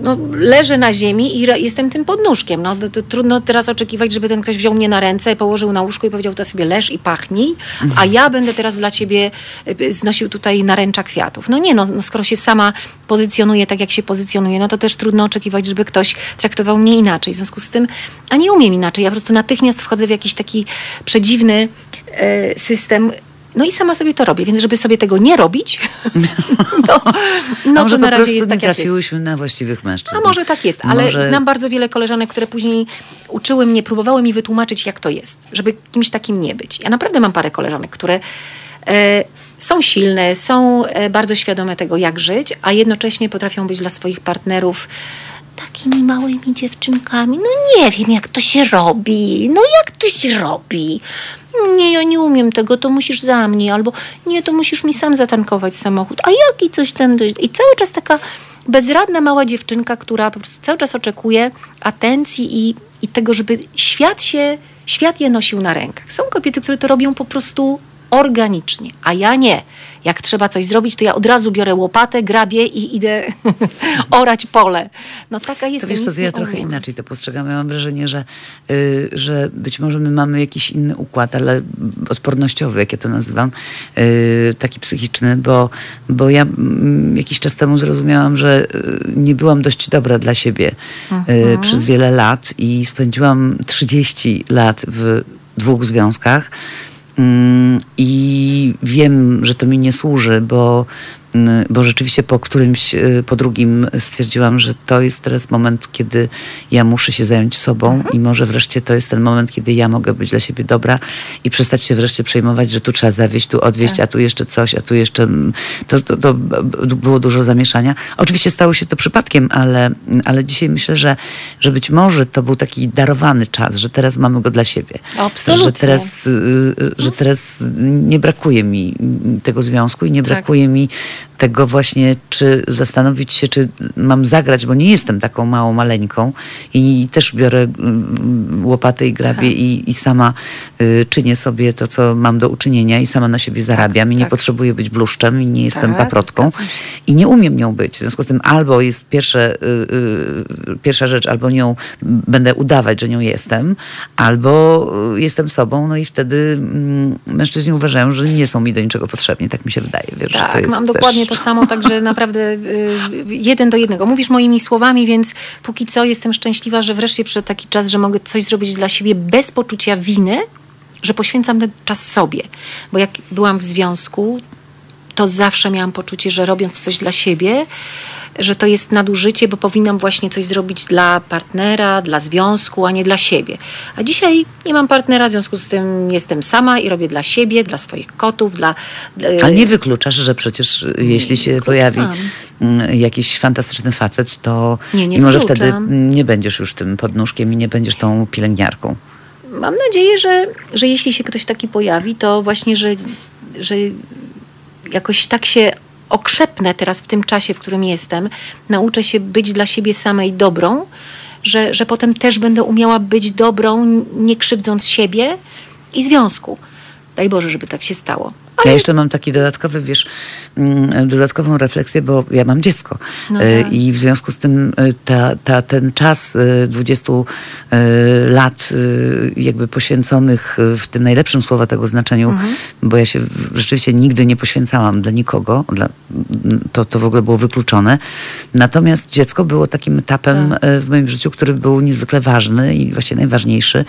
no, leżę na ziemi i jestem tym podnóżkiem. No, to, to trudno teraz oczekiwać, żeby ten ktoś wziął mnie na ręce, położył na łóżku i powiedział to sobie leż i pachnij, a ja będę teraz dla ciebie e, znosił tutaj naręcza kwiatów. No nie, no, no skoro się sama pozycjonuje tak, jak się pozycjonuje, no to też trudno oczekiwać, żeby ktoś traktował mnie inaczej. W związku z tym, a nie umiem inaczej. Ja po prostu natychmiast wchodzę w jakiś taki przedziwny e, system, no i sama sobie to robię, więc żeby sobie tego nie robić, no, no to na razie jest tak, jak trafiłyśmy na właściwych mężczyzn. A może tak jest, ale Może- znam bardzo wiele koleżanek, które później uczyły mnie, próbowały mi wytłumaczyć, jak to jest, żeby kimś takim nie być. Ja naprawdę mam parę koleżanek, które e, są silne, są e, bardzo świadome tego, jak żyć, a jednocześnie potrafią być dla swoich partnerów takimi małymi dziewczynkami. No nie wiem, jak to się robi. No jak to się robi? Nie, ja nie umiem tego, to musisz za mnie, albo nie, to musisz mi sam zatankować samochód. A jaki coś tam... coś- I cały czas taka bezradna mała dziewczynka, która po prostu cały czas oczekuje atencji i, i tego, żeby świat się, świat je nosił na rękach. Są kobiety, które to robią po prostu organicznie, a ja nie. Jak trzeba coś zrobić, to ja od razu biorę łopatę, grabię i idę orać pole. No taka To jest. wiesz co, ja trochę inaczej to postrzegam. Ja mam wrażenie, że, y, że być może my mamy jakiś inny układ, ale odpornościowy, jak ja to nazywam, y, taki psychiczny, bo, bo ja mm, jakiś czas temu zrozumiałam, że y, nie byłam dość dobra dla siebie y, przez wiele lat i spędziłam 30 lat w dwóch związkach. Mm, I wiem, że to mi nie służy, bo, bo rzeczywiście po którymś, y, po drugim stwierdziłam, że to jest teraz moment, kiedy ja muszę się zająć sobą i może wreszcie to jest ten moment, kiedy ja mogę być dla siebie dobra i przestać się wreszcie przejmować, że tu trzeba zawieść, tu odwieźć, a tu jeszcze coś, a tu jeszcze... mm, To, to, to było dużo zamieszania. Oczywiście stało się to przypadkiem, ale, ale dzisiaj myślę, że, że być może to był taki darowany czas, że teraz mamy go dla siebie. Absolutnie. Że teraz, y, y, że teraz nie brakuje mi tego związku i nie Tak. brakuje mi tego właśnie, czy zastanowić się, czy mam zagrać, bo nie jestem taką małą maleńką i też biorę mm, łopatę i grabię Tak. i, i sama y, czynię sobie to, co mam do uczynienia i sama na siebie zarabiam i nie tak. potrzebuję być bluszczem i nie jestem Tak, paprotką i nie umiem nią być. W związku z tym albo jest pierwsze, y, y, pierwsza rzecz, albo nią będę udawać, że nią jestem, albo y, jestem sobą, no i wtedy mm, mężczyźni uważają, że nie są mi do niczego potrzebni. Tak mi się wydaje. Wiesz, że to Tak, jest mam też- dokładnie to samo, także naprawdę y, jeden do jednego. Mówisz moimi słowami, więc póki co jestem szczęśliwa, że wreszcie przyszedł taki czas, że mogę coś zrobić dla siebie bez poczucia winy, że poświęcam ten czas sobie. Bo jak byłam w związku, to zawsze miałam poczucie, że robiąc coś dla siebie, że to jest nadużycie, bo powinnam właśnie coś zrobić dla partnera, dla związku, a nie dla siebie. A dzisiaj nie mam partnera, w związku z tym jestem sama i robię dla siebie, dla swoich kotów, dla... dla Ale nie wykluczasz, że przecież y, jeśli się pojawi mm, jakiś fantastyczny facet, to Nie, nie i może wtedy nie będziesz już tym podnóżkiem i nie będziesz tą pielęgniarką. Mam nadzieję, że, że jeśli się ktoś taki pojawi, to właśnie, że, że jakoś tak się okrzepnę teraz w tym czasie, w którym jestem, nauczę się być dla siebie samej dobrą, że, że potem też będę umiała być dobrą, nie krzywdząc siebie i związku. Daj Boże, żeby tak się stało. Ja jeszcze mam taki dodatkowy, wiesz, dodatkową refleksję, bo ja mam dziecko No E, tak. i w związku z tym e, ta, ta, ten czas e, 20 e, lat jakby poświęconych w tym najlepszym słowa tego znaczeniu, Mhm. bo ja się rzeczywiście nigdy nie poświęcałam dla nikogo, dla, to, to w ogóle było wykluczone. Natomiast dziecko było takim etapem Tak. w moim życiu, który był niezwykle ważny i właściwie najważniejszy,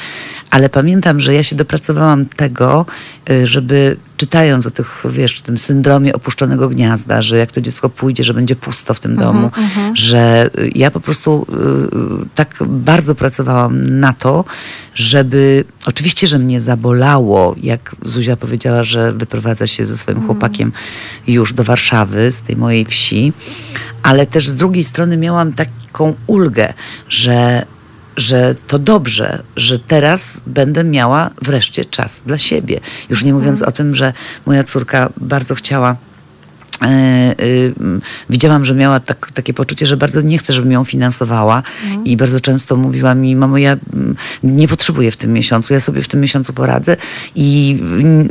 ale pamiętam, że ja się dopracowałam tego, żeby czytając o tych, wiesz, tym syndromie opuszczonego gniazda, że jak to dziecko pójdzie, że będzie pusto w tym domu, że y, ja po prostu y, y, tak bardzo pracowałam na to, żeby, oczywiście, że mnie zabolało, jak Zuzia powiedziała, że wyprowadza się ze swoim chłopakiem już do Warszawy, z tej mojej wsi, ale też z drugiej strony miałam taką ulgę, że że to dobrze, że teraz będę miała wreszcie czas dla siebie. Już nie mówiąc o tym, że moja córka bardzo chciała. E, m, widziałam, że miała tak, takie poczucie, że bardzo nie chce, żebym ją finansowała i bardzo często mówiła mi, mamo, ja mm, nie potrzebuję w tym miesiącu, ja sobie w tym miesiącu poradzę i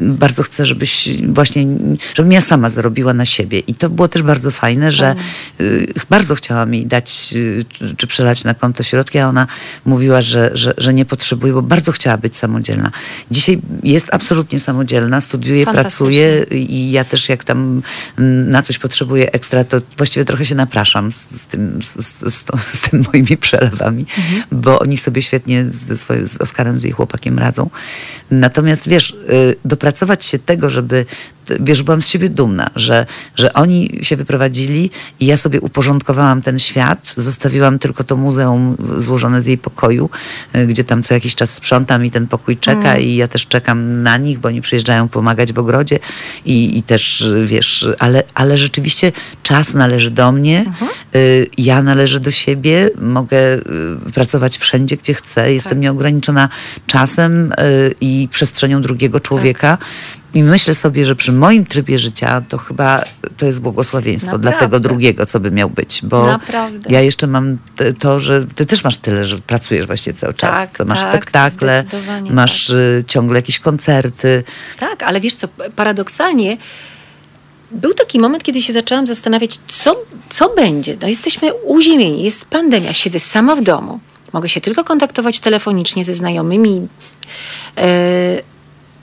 bardzo chcę, żebyś właśnie, żebym ja sama zarobiła na siebie. I to było też bardzo fajne, że y, bardzo chciała mi dać y, czy, przelać na konto środki, a ona mówiła, że, że, że nie potrzebuje, bo bardzo chciała być samodzielna. Dzisiaj jest absolutnie samodzielna, studiuje, pracuje i ja też jak tam mm, na coś potrzebuję ekstra, to właściwie trochę się napraszam z, z, tym, z, z, z, to, z tym moimi przelewami, bo oni sobie świetnie ze swoim, z Oskarem, z jej chłopakiem radzą. Natomiast wiesz, y, dopracować się tego, żeby wiesz, byłam z siebie dumna, że, że oni się wyprowadzili i ja sobie uporządkowałam ten świat, zostawiłam tylko to muzeum złożone z jej pokoju, y, gdzie tam co jakiś czas sprzątam i ten pokój czeka i ja też czekam na nich, bo oni przyjeżdżają pomagać w ogrodzie i, i też, wiesz, ale, ale rzeczywiście czas należy do mnie, y, ja należę do siebie, mogę y, pracować wszędzie, gdzie chcę, jestem Tak. nieograniczona czasem i przestrzenią drugiego człowieka. I myślę sobie, że przy moim trybie życia to chyba to jest błogosławieństwo dla Naprawdę. tego drugiego, co by miał być. Bo Naprawdę. ja jeszcze mam to, że ty też masz tyle, że pracujesz właśnie cały czas. Tak, To masz tak, spektakle, masz y, ciągle jakieś koncerty. Tak, ale wiesz co, paradoksalnie był taki moment, kiedy się zaczęłam zastanawiać, co, co będzie. No jesteśmy uziemieni, jest pandemia, siedzę sama w domu. Mogę się tylko kontaktować telefonicznie ze znajomymi. E,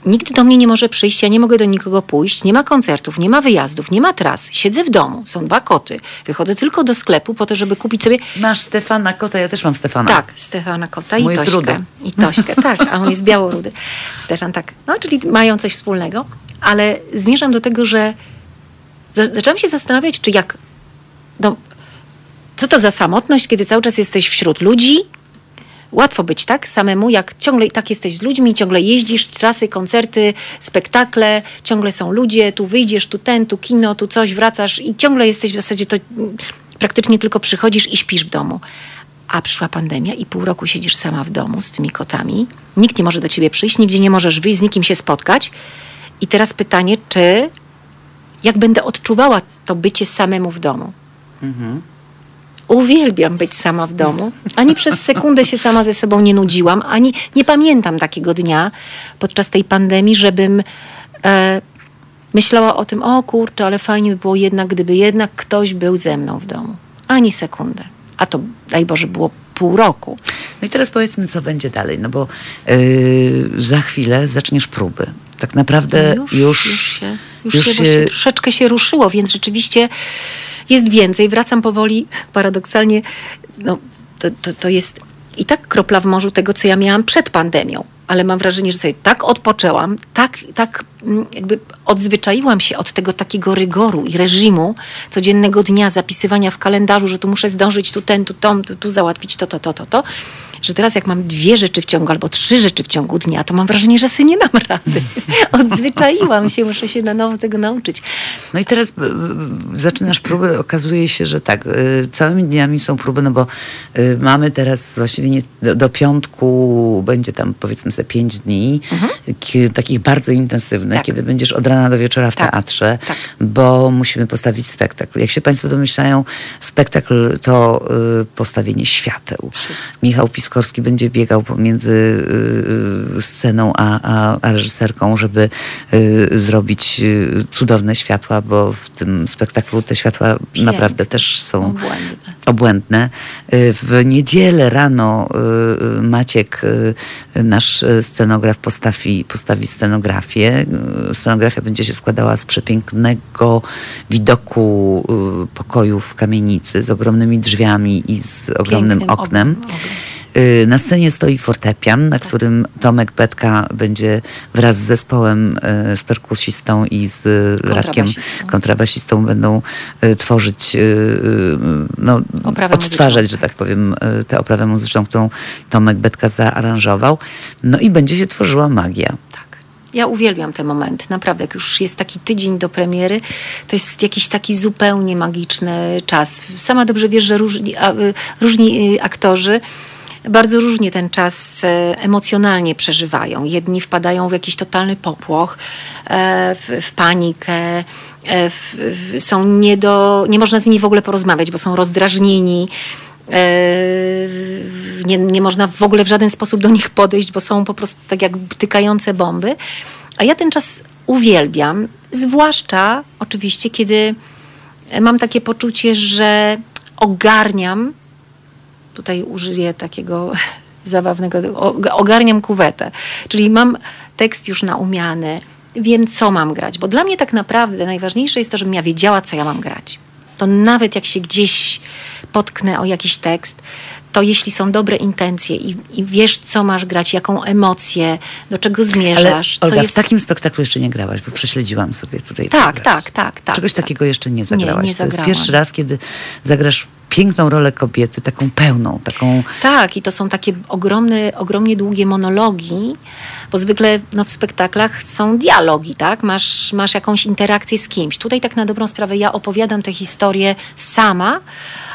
nikt do mnie nie może przyjść, ja nie mogę do nikogo pójść. Nie ma koncertów, nie ma wyjazdów, nie ma tras. Siedzę w domu, są dwa koty. Wychodzę tylko do sklepu po to, żeby kupić sobie Masz Stefana Kota, ja też mam Stefana. tak, Stefana Kota i Mój jest Tośkę. rudy. I Tośkę, tak, a on jest białorudy. Stefan, tak. No, czyli mają coś wspólnego, ale zmierzam do tego, że za- zaczęłam się zastanawiać, czy jak, no, co to za samotność, kiedy cały czas jesteś wśród ludzi, Łatwo być tak samemu, jak ciągle i tak jesteś z ludźmi, ciągle jeździsz, trasy, koncerty, spektakle, ciągle są ludzie, tu wyjdziesz, tu ten, tu kino, tu coś, wracasz i ciągle jesteś w zasadzie to mm, praktycznie tylko przychodzisz i śpisz w domu. A przyszła pandemia i pół roku siedzisz sama w domu z tymi kotami. Nikt nie może do ciebie przyjść, nigdzie nie możesz wyjść, z nikim się spotkać. I teraz pytanie, czy jak będę odczuwała to bycie samemu w domu? Uwielbiam być sama w domu. Ani przez sekundę się sama ze sobą nie nudziłam, ani nie pamiętam takiego dnia podczas tej pandemii, żebym e, myślała o tym, o kurczę, ale fajnie by było jednak, gdyby jednak ktoś był ze mną w domu. Ani sekundę. A to, daj Boże, było pół roku. No i teraz powiedzmy, co będzie dalej, no bo yy, za chwilę zaczniesz próby. Tak naprawdę już, już, już się, już już się, się- troszeczkę się ruszyło, więc rzeczywiście jest więcej. Wracam powoli, paradoksalnie, no, to, to, to jest i tak kropla w morzu tego, co ja miałam przed pandemią. Ale mam wrażenie, że sobie tak odpoczęłam, tak, tak mm, jakby odzwyczaiłam się od tego takiego rygoru i reżimu codziennego dnia, zapisywania w kalendarzu, że tu muszę zdążyć, tu ten, tu tom, tu, tu załatwić to, to, to, to, to, że teraz jak mam dwie rzeczy w ciągu albo trzy rzeczy w ciągu dnia, to mam wrażenie, że sobie nie dam rady. Odzwyczaiłam się, muszę się na nowo tego nauczyć. No i teraz y, y, zaczynasz próby, okazuje się, że tak, y, całymi dniami są próby, no bo mamy teraz właściwie nie, do, do piątku będzie tam powiedzmy ze pięć dni, ki- takich bardzo intensywnych, Mhm. Tak. kiedy będziesz od rana do wieczora w Tak, teatrze, tak. bo musimy postawić spektakl. Jak się Państwo domyślają, spektakl to postawienie świateł. Michał Pisko Skorski będzie biegał pomiędzy y, y, sceną a, a, a reżyserką, żeby y, zrobić cudowne światła, bo w tym spektaklu te światła Piękne. naprawdę też są Obłędne. obłędne. W niedzielę rano Maciek, nasz scenograf, postawi, postawi scenografię. Scenografia będzie się składała z przepięknego widoku pokoju w kamienicy z ogromnymi drzwiami i z ogromnym Pięknym oknem. Na scenie stoi fortepian, na którym Tomek Betka będzie wraz z zespołem, y, z perkusistą i z y, Radkiem Kontrabasistą. będą y, tworzyć, y, y, no, Oprawę odtwarzać, muzyczną. że tak powiem, y, tę oprawę muzyczną, którą Tomek Betka zaaranżował. No i będzie się tworzyła magia. Tak. Ja uwielbiam te momenty, naprawdę. Jak już jest taki tydzień do premiery, to jest jakiś taki zupełnie magiczny czas. Sama dobrze wiesz, że różni, y, różni y, aktorzy bardzo różnie ten czas e, emocjonalnie przeżywają. Jedni wpadają w jakiś totalny popłoch, e, w, w panikę, e, w, w, są nie do, nie można z nimi w ogóle porozmawiać, bo są rozdrażnieni. Nie, nie można w ogóle w żaden sposób do nich podejść, bo są po prostu tak jak tykające bomby. A ja ten czas uwielbiam, zwłaszcza oczywiście, kiedy mam takie poczucie, że ogarniam, tutaj użyję takiego zabawnego, ogarniam kuwetę, czyli mam tekst już naumiany, wiem co mam grać, bo dla mnie tak naprawdę najważniejsze jest to, żebym ja wiedziała, co ja mam grać. To nawet jak się gdzieś potknę o jakiś tekst, to jeśli są dobre intencje i, i wiesz, co masz grać, jaką emocję, do czego Ale zmierzasz, Olga, co jest... w takim spektaklu jeszcze nie grałaś, bo prześledziłam sobie tutaj. Tak, tak, tak, tak. Czegoś tak. takiego jeszcze nie zagrałaś. nie to jest pierwszy raz, kiedy zagrasz piękną rolę kobiety, taką pełną, taką Tak, i to są takie ogromne, ogromnie długie monologi, bo zwykle no, w spektaklach są dialogi, tak? Masz, masz jakąś interakcję z kimś. Tutaj tak na dobrą sprawę ja opowiadam tę historię sama.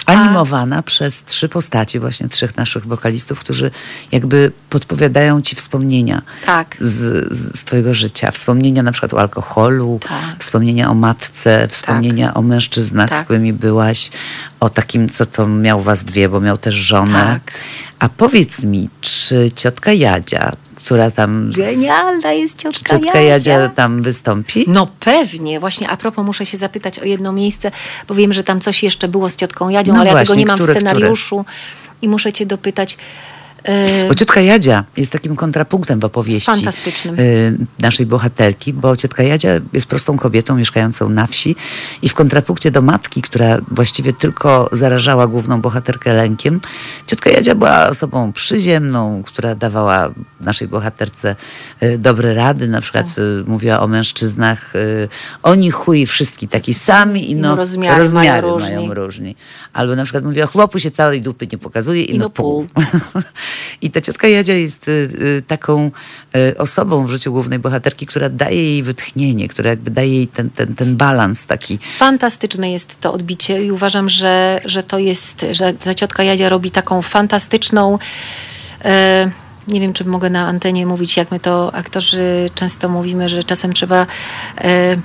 a- animowana przez trzy postaci, właśnie trzech naszych wokalistów, którzy jakby podpowiadają ci wspomnienia Tak. z, z, twojego życia. Wspomnienia na przykład o alkoholu, Tak. wspomnienia o matce, wspomnienia o mężczyznach, z Tak. którymi byłaś, o takim, co to miał was dwie, bo miał też żonę. Tak. A powiedz mi, czy ciotka Jadzia, która tam... Genialna jest Czy ciotka, ciotka Jadzia tam wystąpi? No pewnie. Właśnie a propos muszę się zapytać o jedno miejsce, bo wiem, że tam coś jeszcze było z ciotką Jadzią, No ale ja tego właśnie, nie mam które, w scenariuszu i muszę cię dopytać. E, Bo ciotka Jadzia jest takim kontrapunktem w opowieści Fantastycznym. y, naszej bohaterki, bo ciotka Jadzia jest prostą kobietą mieszkającą na wsi i w kontrapunkcie do matki, która właściwie tylko zarażała główną bohaterkę lękiem, ciotka Jadzia była osobą przyziemną, która dawała naszej bohaterce y, dobre rady, na przykład Tak. mówiła o mężczyznach, oni chuj wszystki taki sami i no, No, rozmiary mają różni. mają różni. Albo na przykład mówiła, chłopu się całej dupy nie pokazuje i, I no no pół. pół. I ta ciotka Jadzia jest y, y, taką y, osobą w życiu głównej bohaterki, która daje jej wytchnienie, która jakby daje jej ten, ten, ten balans taki. Fantastyczne jest to odbicie i uważam, że, że to jest, że ta ciotka Jadzia robi taką fantastyczną. E, nie wiem, czy mogę na antenie mówić, jak my to aktorzy często mówimy, że czasem trzeba. E,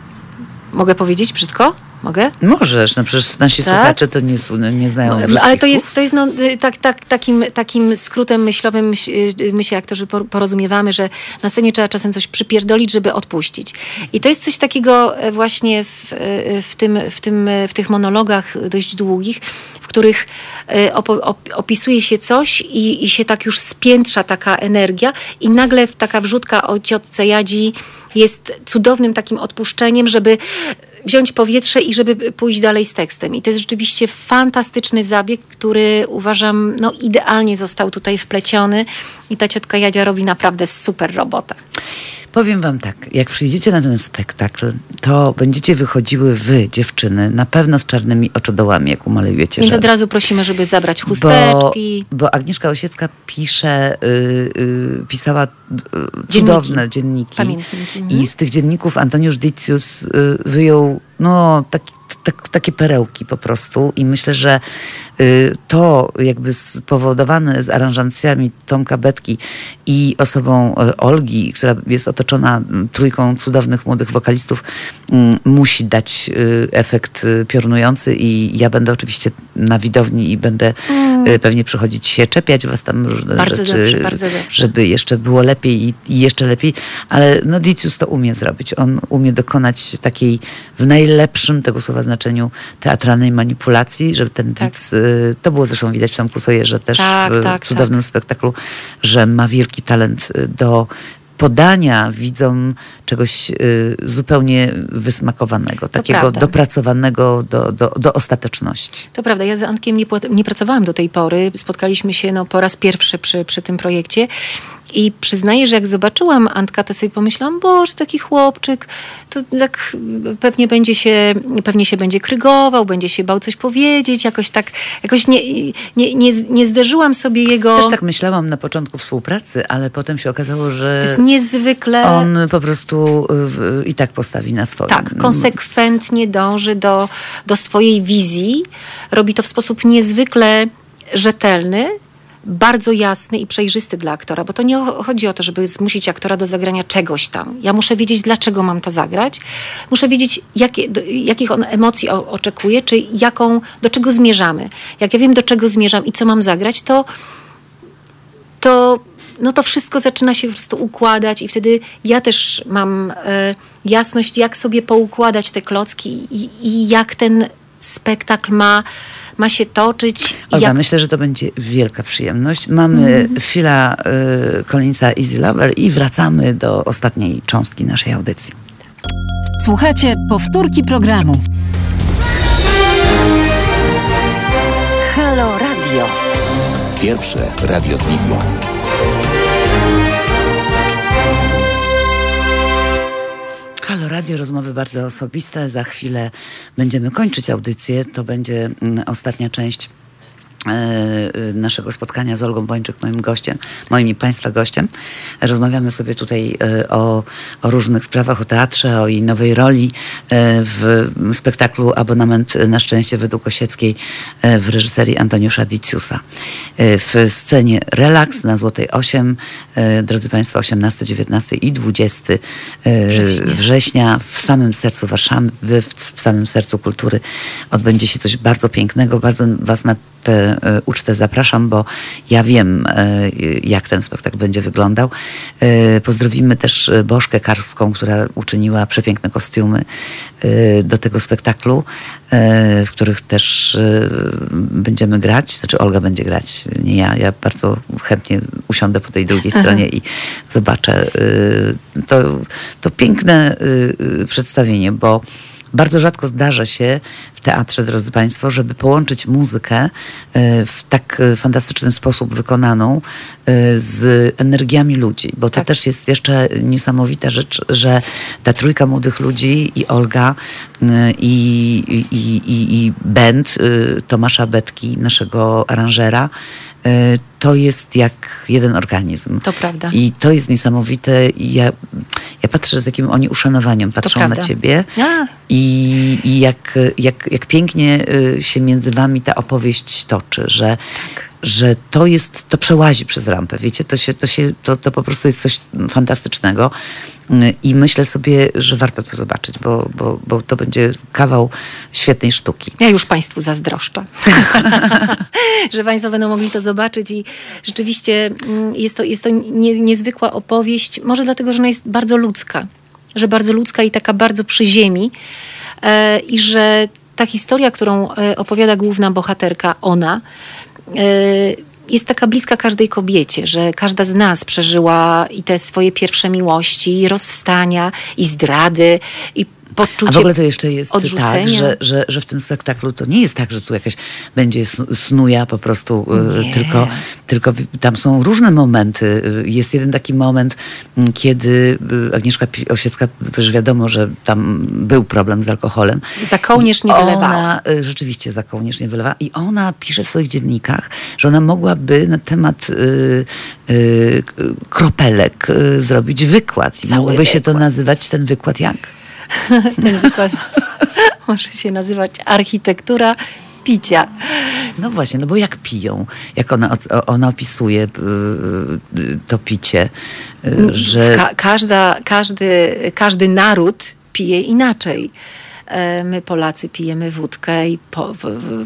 mogę powiedzieć brzydko? Mogę? Możesz, no przecież nasi Tak? słuchacze to nie, nie znają No, ale to jest, to jest no, y, tak, tak, takim, takim skrótem myślowym my, się- y, my się aktorzy por- porozumiewamy, że na scenie trzeba czasem coś przypierdolić, żeby odpuścić. I to jest coś takiego e, właśnie w, e, w, tym, w, tym, e, w tych monologach dość długich, w których opisuje się coś i, i się tak już spiętrza taka energia i nagle taka wrzutka o ciotce Jadzi jest cudownym takim odpuszczeniem, żeby wziąć powietrze i żeby pójść dalej z tekstem. I to jest rzeczywiście fantastyczny zabieg, który uważam, no idealnie został tutaj wpleciony i ta ciotka Jadzia robi naprawdę super robotę. Powiem wam tak, jak przyjdziecie na ten spektakl, to będziecie wychodziły wy, dziewczyny, na pewno z czarnymi oczodołami, jak umalujecie Więc od razu prosimy, żeby zabrać Bo, chusteczki. bo Agnieszka Osiecka pisze, y, y, pisała y, Dzienniki. cudowne dzienniki. Pamiętniki, mhm. I z tych dzienników Antoniusz Dicius wyjął no, taki, tak, takie perełki po prostu i myślę, że y, to jakby spowodowane z aranżacjami Tomka Betki i osobą y, Olgi, która jest otoczona mm, trójką cudownych młodych wokalistów, mm, musi dać y, efekt piorunujący i ja będę oczywiście na widowni i będę mm. pewnie przychodzić się czepiać was tam różne bardzo rzeczy, dobrze, bardzo dobrze. żeby jeszcze było lepiej i, i jeszcze lepiej, ale no Dicius to umie zrobić. On umie dokonać takiej w najlepszym tego słowa znaczeniu teatralnej manipulacji, żeby ten tak. widz, y, to było zresztą widać w Tomku Sojerze też tak, w tak, cudownym tak. spektaklu, że ma wielki talent y, do podania widzom czegoś y, zupełnie wysmakowanego, takiego prawda. dopracowanego do, do, do ostateczności. To prawda, ja z Antkiem nie, nie pracowałam do tej pory. Spotkaliśmy się no, po raz pierwszy przy, przy tym projekcie i przyznaję, że jak zobaczyłam Antka, to sobie pomyślałam, boże, taki chłopczyk, to tak pewnie będzie się, pewnie się będzie krygował, będzie się bał coś powiedzieć, jakoś tak, jakoś nie, nie, nie, nie zderzyłam sobie jego... Też tak myślałam na początku współpracy, ale potem się okazało, że... To jest niezwykle... On po prostu i tak postawi na swoim. Tak, konsekwentnie dąży do, do swojej wizji, robi to w sposób niezwykle rzetelny, bardzo jasny i przejrzysty dla aktora, bo to nie chodzi o to, żeby zmusić aktora do zagrania czegoś tam. Ja muszę wiedzieć, dlaczego mam to zagrać. Muszę wiedzieć, jakie, do, jakich on emocji o, oczekuje, czy jaką, do czego zmierzamy. Jak ja wiem, do czego zmierzam i co mam zagrać, to, to, no to wszystko zaczyna się po prostu układać i wtedy ja też mam e, jasność, jak sobie poukładać te klocki i, i jak ten spektakl ma ma się toczyć. Olga, jak... myślę, że to będzie wielka przyjemność. Mamy mm. Phila y, Collinsa Easy Lover i wracamy do ostatniej cząstki naszej audycji. Słuchajcie powtórki programu. Halo Radio. Pierwsze radio z wizją. Halo Radio, rozmowy bardzo osobiste. Za chwilę będziemy kończyć audycję. To będzie mm, ostatnia część naszego spotkania z Olgą Bończyk, moim gościem, moim i Państwa gościem. Rozmawiamy sobie tutaj e, o, o różnych sprawach, o teatrze, o jej nowej roli e, w spektaklu Abonament na szczęście według Osieckiej w reżyserii Antoniusza Diciusa. W scenie Relaks na Złotej 8, drodzy Państwo, 18, 19 i 20 września, września w samym sercu Warszawy, w, w samym sercu kultury odbędzie się coś bardzo pięknego. Bardzo Was na tę e, ucztę zapraszam, bo ja wiem, e, jak ten spektakl będzie wyglądał. E, pozdrowimy też Bożkę Karską, która uczyniła przepiękne kostiumy do tego spektaklu, w których też będziemy grać. Znaczy Olga będzie grać, nie ja. Ja bardzo chętnie usiądę po tej drugiej stronie i zobaczę to, to piękne przedstawienie, bo bardzo rzadko zdarza się w teatrze, drodzy Państwo, żeby połączyć muzykę e, w tak e, fantastyczny sposób wykonaną e, z energiami ludzi, bo to tak. też jest jeszcze niesamowita rzecz, że ta trójka młodych ludzi i Olga i, i, i, i band Tomasza Betki, naszego aranżera, to jest jak jeden organizm. To prawda. I to jest niesamowite. I ja, ja patrzę, z jakim oni uszanowaniem patrzą na ciebie. Ja. I, i jak, jak, jak pięknie y, się między wami ta opowieść toczy, że tak że to jest, to przełazi przez rampę, wiecie, to, się, to, się, to, to po prostu jest coś fantastycznego i myślę sobie, że warto to zobaczyć, bo, bo, bo to będzie kawał świetnej sztuki. Ja już Państwu zazdroszczę, że Państwo będą mogli to zobaczyć i rzeczywiście mm, jest to, jest to nie, niezwykła opowieść, może dlatego, że ona jest bardzo ludzka, że bardzo ludzka i taka bardzo przy ziemi e, i że ta historia, którą e, opowiada główna bohaterka, ona, jest taka bliska każdej kobiecie, że każda z nas przeżyła i te swoje pierwsze miłości, i rozstania, i zdrady, i poczucie A w ogóle to jeszcze jest tak, odrzucenia. tak, że, że, że w tym spektaklu to nie jest tak, że tu jakaś będzie snuja po prostu, y, tylko, tylko tam są różne momenty. Y, jest jeden taki moment, mm, kiedy y, Agnieszka Osiecka, przecież wiadomo, że tam był problem z alkoholem. Za kołnierz nie wylewała. Rzeczywiście za kołnierz nie wylewała. I ona pisze w swoich dziennikach, że ona mogłaby na temat y, y, kropelek y, zrobić wykład. I mogłoby się to nazywać ten wykład jak? ten wykład. może się nazywać architektura picia. No właśnie, no bo jak piją, jak ona, ona opisuje y, y, to picie, y, że Ka- każda, każdy, każdy naród pije inaczej. E, My Polacy pijemy wódkę i po,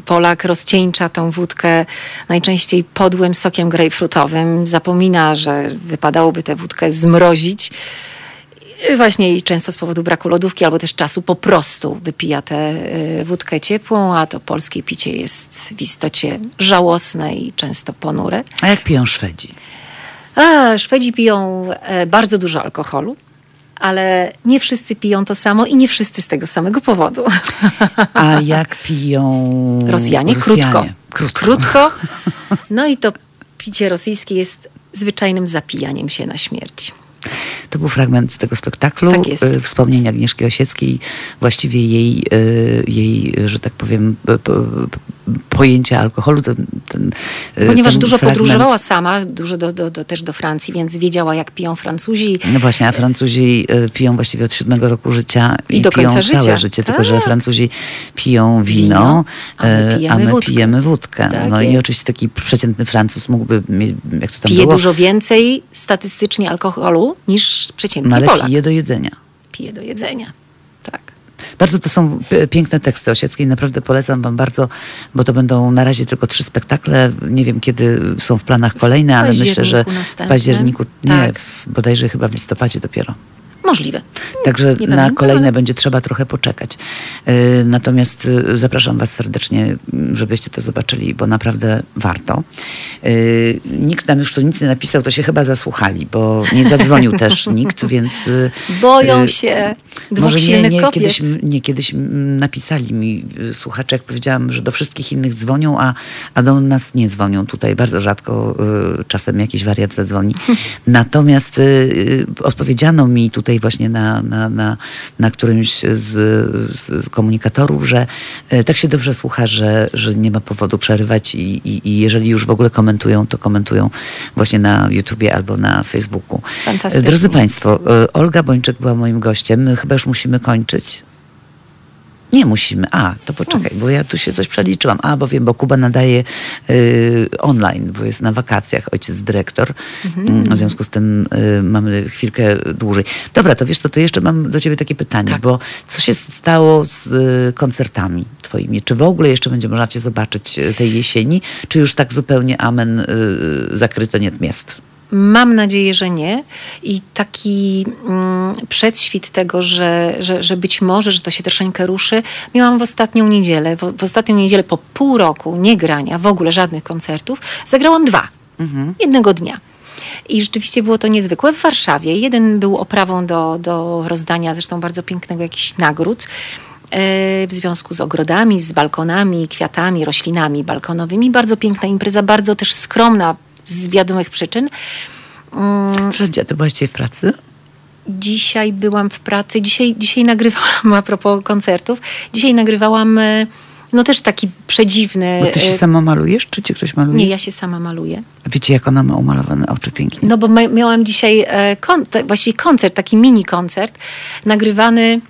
Polak rozcieńcza tą wódkę najczęściej podłym sokiem grejpfrutowym. Zapomina, że wypadałoby tę wódkę zmrozić. I Właśnie i często z powodu braku lodówki albo też czasu po prostu wypija tę e, wódkę ciepłą, a to polskie picie jest w istocie żałosne i często ponure. a jak piją Szwedzi? A, Szwedzi piją e, bardzo dużo alkoholu, ale nie wszyscy piją to samo i nie wszyscy z tego samego powodu. A jak piją Rosjanie, krótko. Krótko. Krótko. No i to picie rosyjskie jest zwyczajnym zapijaniem się na śmierć. To był fragment tego spektaklu. Tak jest. y, Wspomnień Agnieszki Osieckiej, właściwie jej, y, jej że tak powiem, pojęcia alkoholu. Ten, ten, Ponieważ ten dużo fragment- podróżowała sama, dużo do, do, do, też do Francji, więc wiedziała, jak piją Francuzi. No właśnie, a Francuzi y, piją właściwie od siódmego roku życia i, I do piją końca całe życia. życie, tylko Tak. że Francuzi piją wino, a my y, pijemy a my wódkę. pijemy wódkę. Tak no i jest. oczywiście taki przeciętny Francuz mógłby mieć, jak to tam Pije było, dużo więcej statystycznie alkoholu niż przeciętny no, ale Polak. pije do jedzenia. Pije do jedzenia. Tak. Bardzo to są piękne teksty Osieckiej, naprawdę polecam wam bardzo, bo to będą na razie tylko trzy spektakle. Nie wiem, kiedy są w planach kolejne, ale myślę, że październiku w październiku, nie, Tak. w, bodajże chyba w listopadzie dopiero. Możliwe. Także Nie na pamiętam, kolejne ale- będzie trzeba trochę poczekać. Y, Natomiast y, zapraszam Was serdecznie, m, żebyście to zobaczyli, bo naprawdę warto. Y, Nikt nam już tu nic nie napisał, to się chyba zasłuchali, bo nie zadzwonił też nikt, więc... y, Boją y, się dwóch Może nie, silnych nie, kobiet. kiedyś, nie, kiedyś mm, napisali mi y, słuchacze, jak powiedziałam, że do wszystkich innych dzwonią, a, a do nas nie dzwonią. Tutaj bardzo rzadko y, czasem jakiś wariat zadzwoni. Natomiast y, y, odpowiedziano mi tutaj właśnie na, na, na, na którymś z, z, komunikatorów, że y, tak się dobrze słucha, że, że nie ma powodu przerywać i, i, i jeżeli już w ogóle komentują, to komentują właśnie na YouTubie albo na Facebooku. Fantastycznie. Drodzy Państwo, y, Olga Bończyk była moim gościem. My chyba już musimy kończyć. Nie musimy. A, to poczekaj, bo ja tu się coś przeliczyłam. A, bo wiem, bo Kuba nadaje y, online, bo jest na wakacjach, ojciec dyrektor. Mm, W związku z tym y, mamy chwilkę dłużej. Dobra, to wiesz co, to jeszcze mam do ciebie takie pytanie, Tak. bo co się stało z y, koncertami twoimi? Czy w ogóle jeszcze będzie można cię zobaczyć y, tej jesieni? Czy już tak zupełnie amen y, zakryto nie jest? Mam nadzieję, że nie. I taki mm, przedświt tego, że, że, że być może, że to się troszeczkę ruszy, miałam w ostatnią niedzielę. W, w ostatnią niedzielę po pół roku nie grania, w ogóle żadnych koncertów, zagrałam dwa. Jednego dnia. I rzeczywiście było to niezwykłe. W Warszawie jeden był oprawą do, do rozdania zresztą bardzo pięknego jakichś nagród e, w związku z ogrodami, z balkonami, kwiatami, roślinami balkonowymi. Bardzo piękna impreza, bardzo też skromna z wiadomych przyczyn. Mm, Wszędzie, ty byłaś dzisiaj w pracy? Dzisiaj byłam w pracy, dzisiaj, dzisiaj nagrywałam, a propos koncertów, dzisiaj nagrywałam e, no też taki przedziwny... Bo ty się e, sama malujesz, czy cię ktoś maluje? Nie, ja się sama maluję. A Wiecie, jak ona ma umalowane oczy pięknie? No bo miałam dzisiaj e, kon, właściwie koncert, taki mini koncert, nagrywany,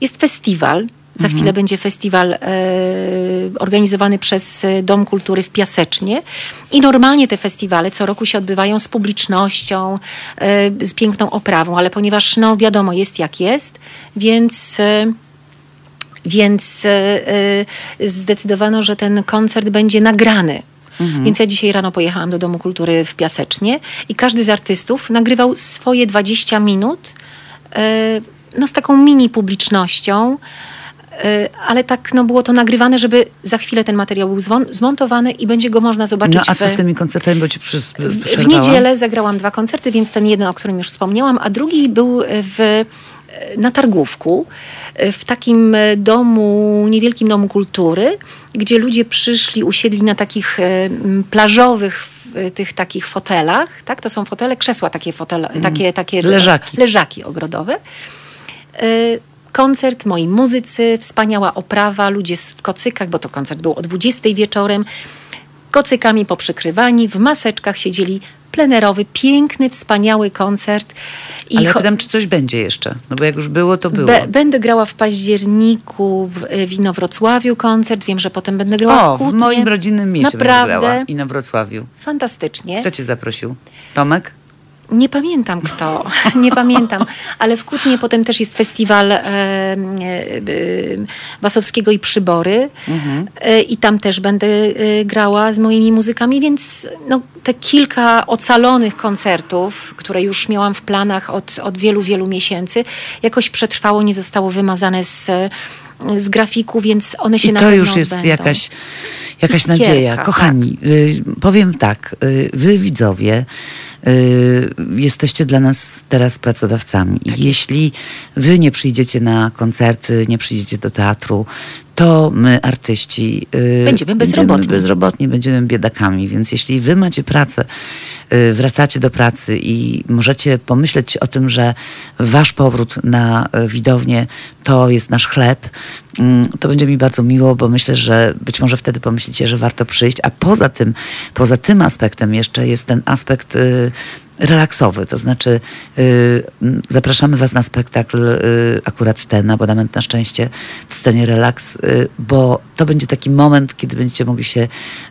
jest festiwal, za chwilę będzie festiwal e, organizowany przez e, Dom Kultury w Piasecznie i normalnie te festiwale co roku się odbywają z publicznością, e, z piękną oprawą, ale ponieważ no wiadomo jest jak jest, więc... E, więc e, e, zdecydowano, że ten koncert będzie nagrany. Więc ja dzisiaj rano pojechałam do Domu Kultury w Piasecznie i każdy z artystów nagrywał swoje 20 minut no, z taką mini publicznością. E, Ale tak no, było to nagrywane, żeby za chwilę ten materiał był zmontowany i będzie go można zobaczyć No a w, co z tymi koncertami, bo ci przy, w, niedzielę zagrałam dwa koncerty, więc ten jeden, o którym już wspomniałam, a drugi był w, na Targówku, w takim domu, niewielkim domu kultury, gdzie ludzie przyszli, usiedli na takich e, plażowych tych takich fotelach, tak? To są fotele, krzesła takie fotele, takie, takie Leżaki. leżaki ogrodowe. Koncert, moi muzycy, wspaniała oprawa, ludzie w kocykach, bo to koncert był o 20 wieczorem, kocykami poprzykrywani, w maseczkach siedzieli plenerowy, piękny, wspaniały koncert. I Ale cho- pytam, czy coś będzie jeszcze? No bo jak już było, to było. Be- będę grała w październiku w, w Inowrocławiu koncert. Wiem, że potem będę grała o, w Kutnie. w moim rodzinnym mieście Naprawdę. będę grała. I na Wrocławiu. Fantastycznie. Kto cię zaprosił? Tomek? Nie pamiętam kto, nie pamiętam, ale w Kutnie potem też jest festiwal e, e, Wasowskiego i Przybory mhm. e, i tam też będę e, grała z moimi muzykami, więc no, te kilka ocalonych koncertów, które już miałam w planach od, od wielu, wielu miesięcy, jakoś przetrwało, nie zostało wymazane z, z grafiku, więc one się I na to już jest jakaś jakaś Iskierka, nadzieja. Kochani, tak. powiem tak, y, wy widzowie jesteście dla nas teraz pracodawcami. I Tak jeśli wy nie przyjdziecie na koncerty, nie przyjdziecie do teatru, to my, artyści, y, będziemy bezrobotni. Będziemy bezrobotni, będziemy biedakami. Więc jeśli wy macie pracę, y, wracacie do pracy i możecie pomyśleć o tym, że wasz powrót na y, widownię to jest nasz chleb, mm, to będzie mi bardzo miło, bo myślę, że być może wtedy pomyślicie, że warto przyjść. A poza tym, poza tym aspektem jeszcze jest ten aspekt relaksowy, to znaczy y, zapraszamy Was na spektakl, y, akurat ten abonament na szczęście w scenie relaks, y, bo to będzie taki moment, kiedy będziecie mogli się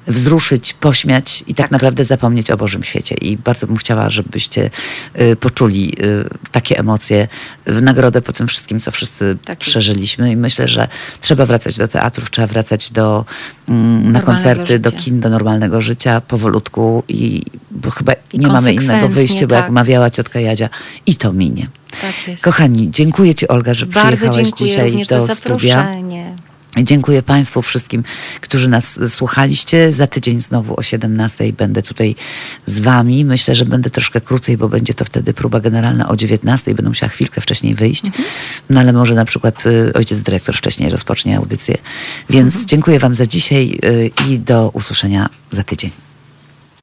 wzruszyć, pośmiać i tak, tak naprawdę zapomnieć o Bożym świecie. I bardzo bym chciała, żebyście poczuli takie emocje w nagrodę po tym wszystkim, co wszyscy tak przeżyliśmy. I myślę, że trzeba wracać do teatrów, trzeba wracać do, mm, na koncerty, życia. do kin, do normalnego życia powolutku i bo chyba I nie mamy innego wyjścia, tak. bo jak tak. mawiała ciotka Jadzia, i to minie. Tak Kochani, dziękuję Ci Olga, że Bardzo przyjechałaś dzisiaj do studia. Dziękuję Państwu wszystkim, którzy nas słuchaliście. Za tydzień znowu o 17 będę tutaj z Wami. Myślę, że będę troszkę krócej, bo będzie to wtedy próba generalna o 19. Będę musiała chwilkę wcześniej wyjść. Mhm. No ale może na przykład y, ojciec dyrektor wcześniej rozpocznie audycję. Więc mhm. dziękuję Wam za dzisiaj y, i do usłyszenia za tydzień.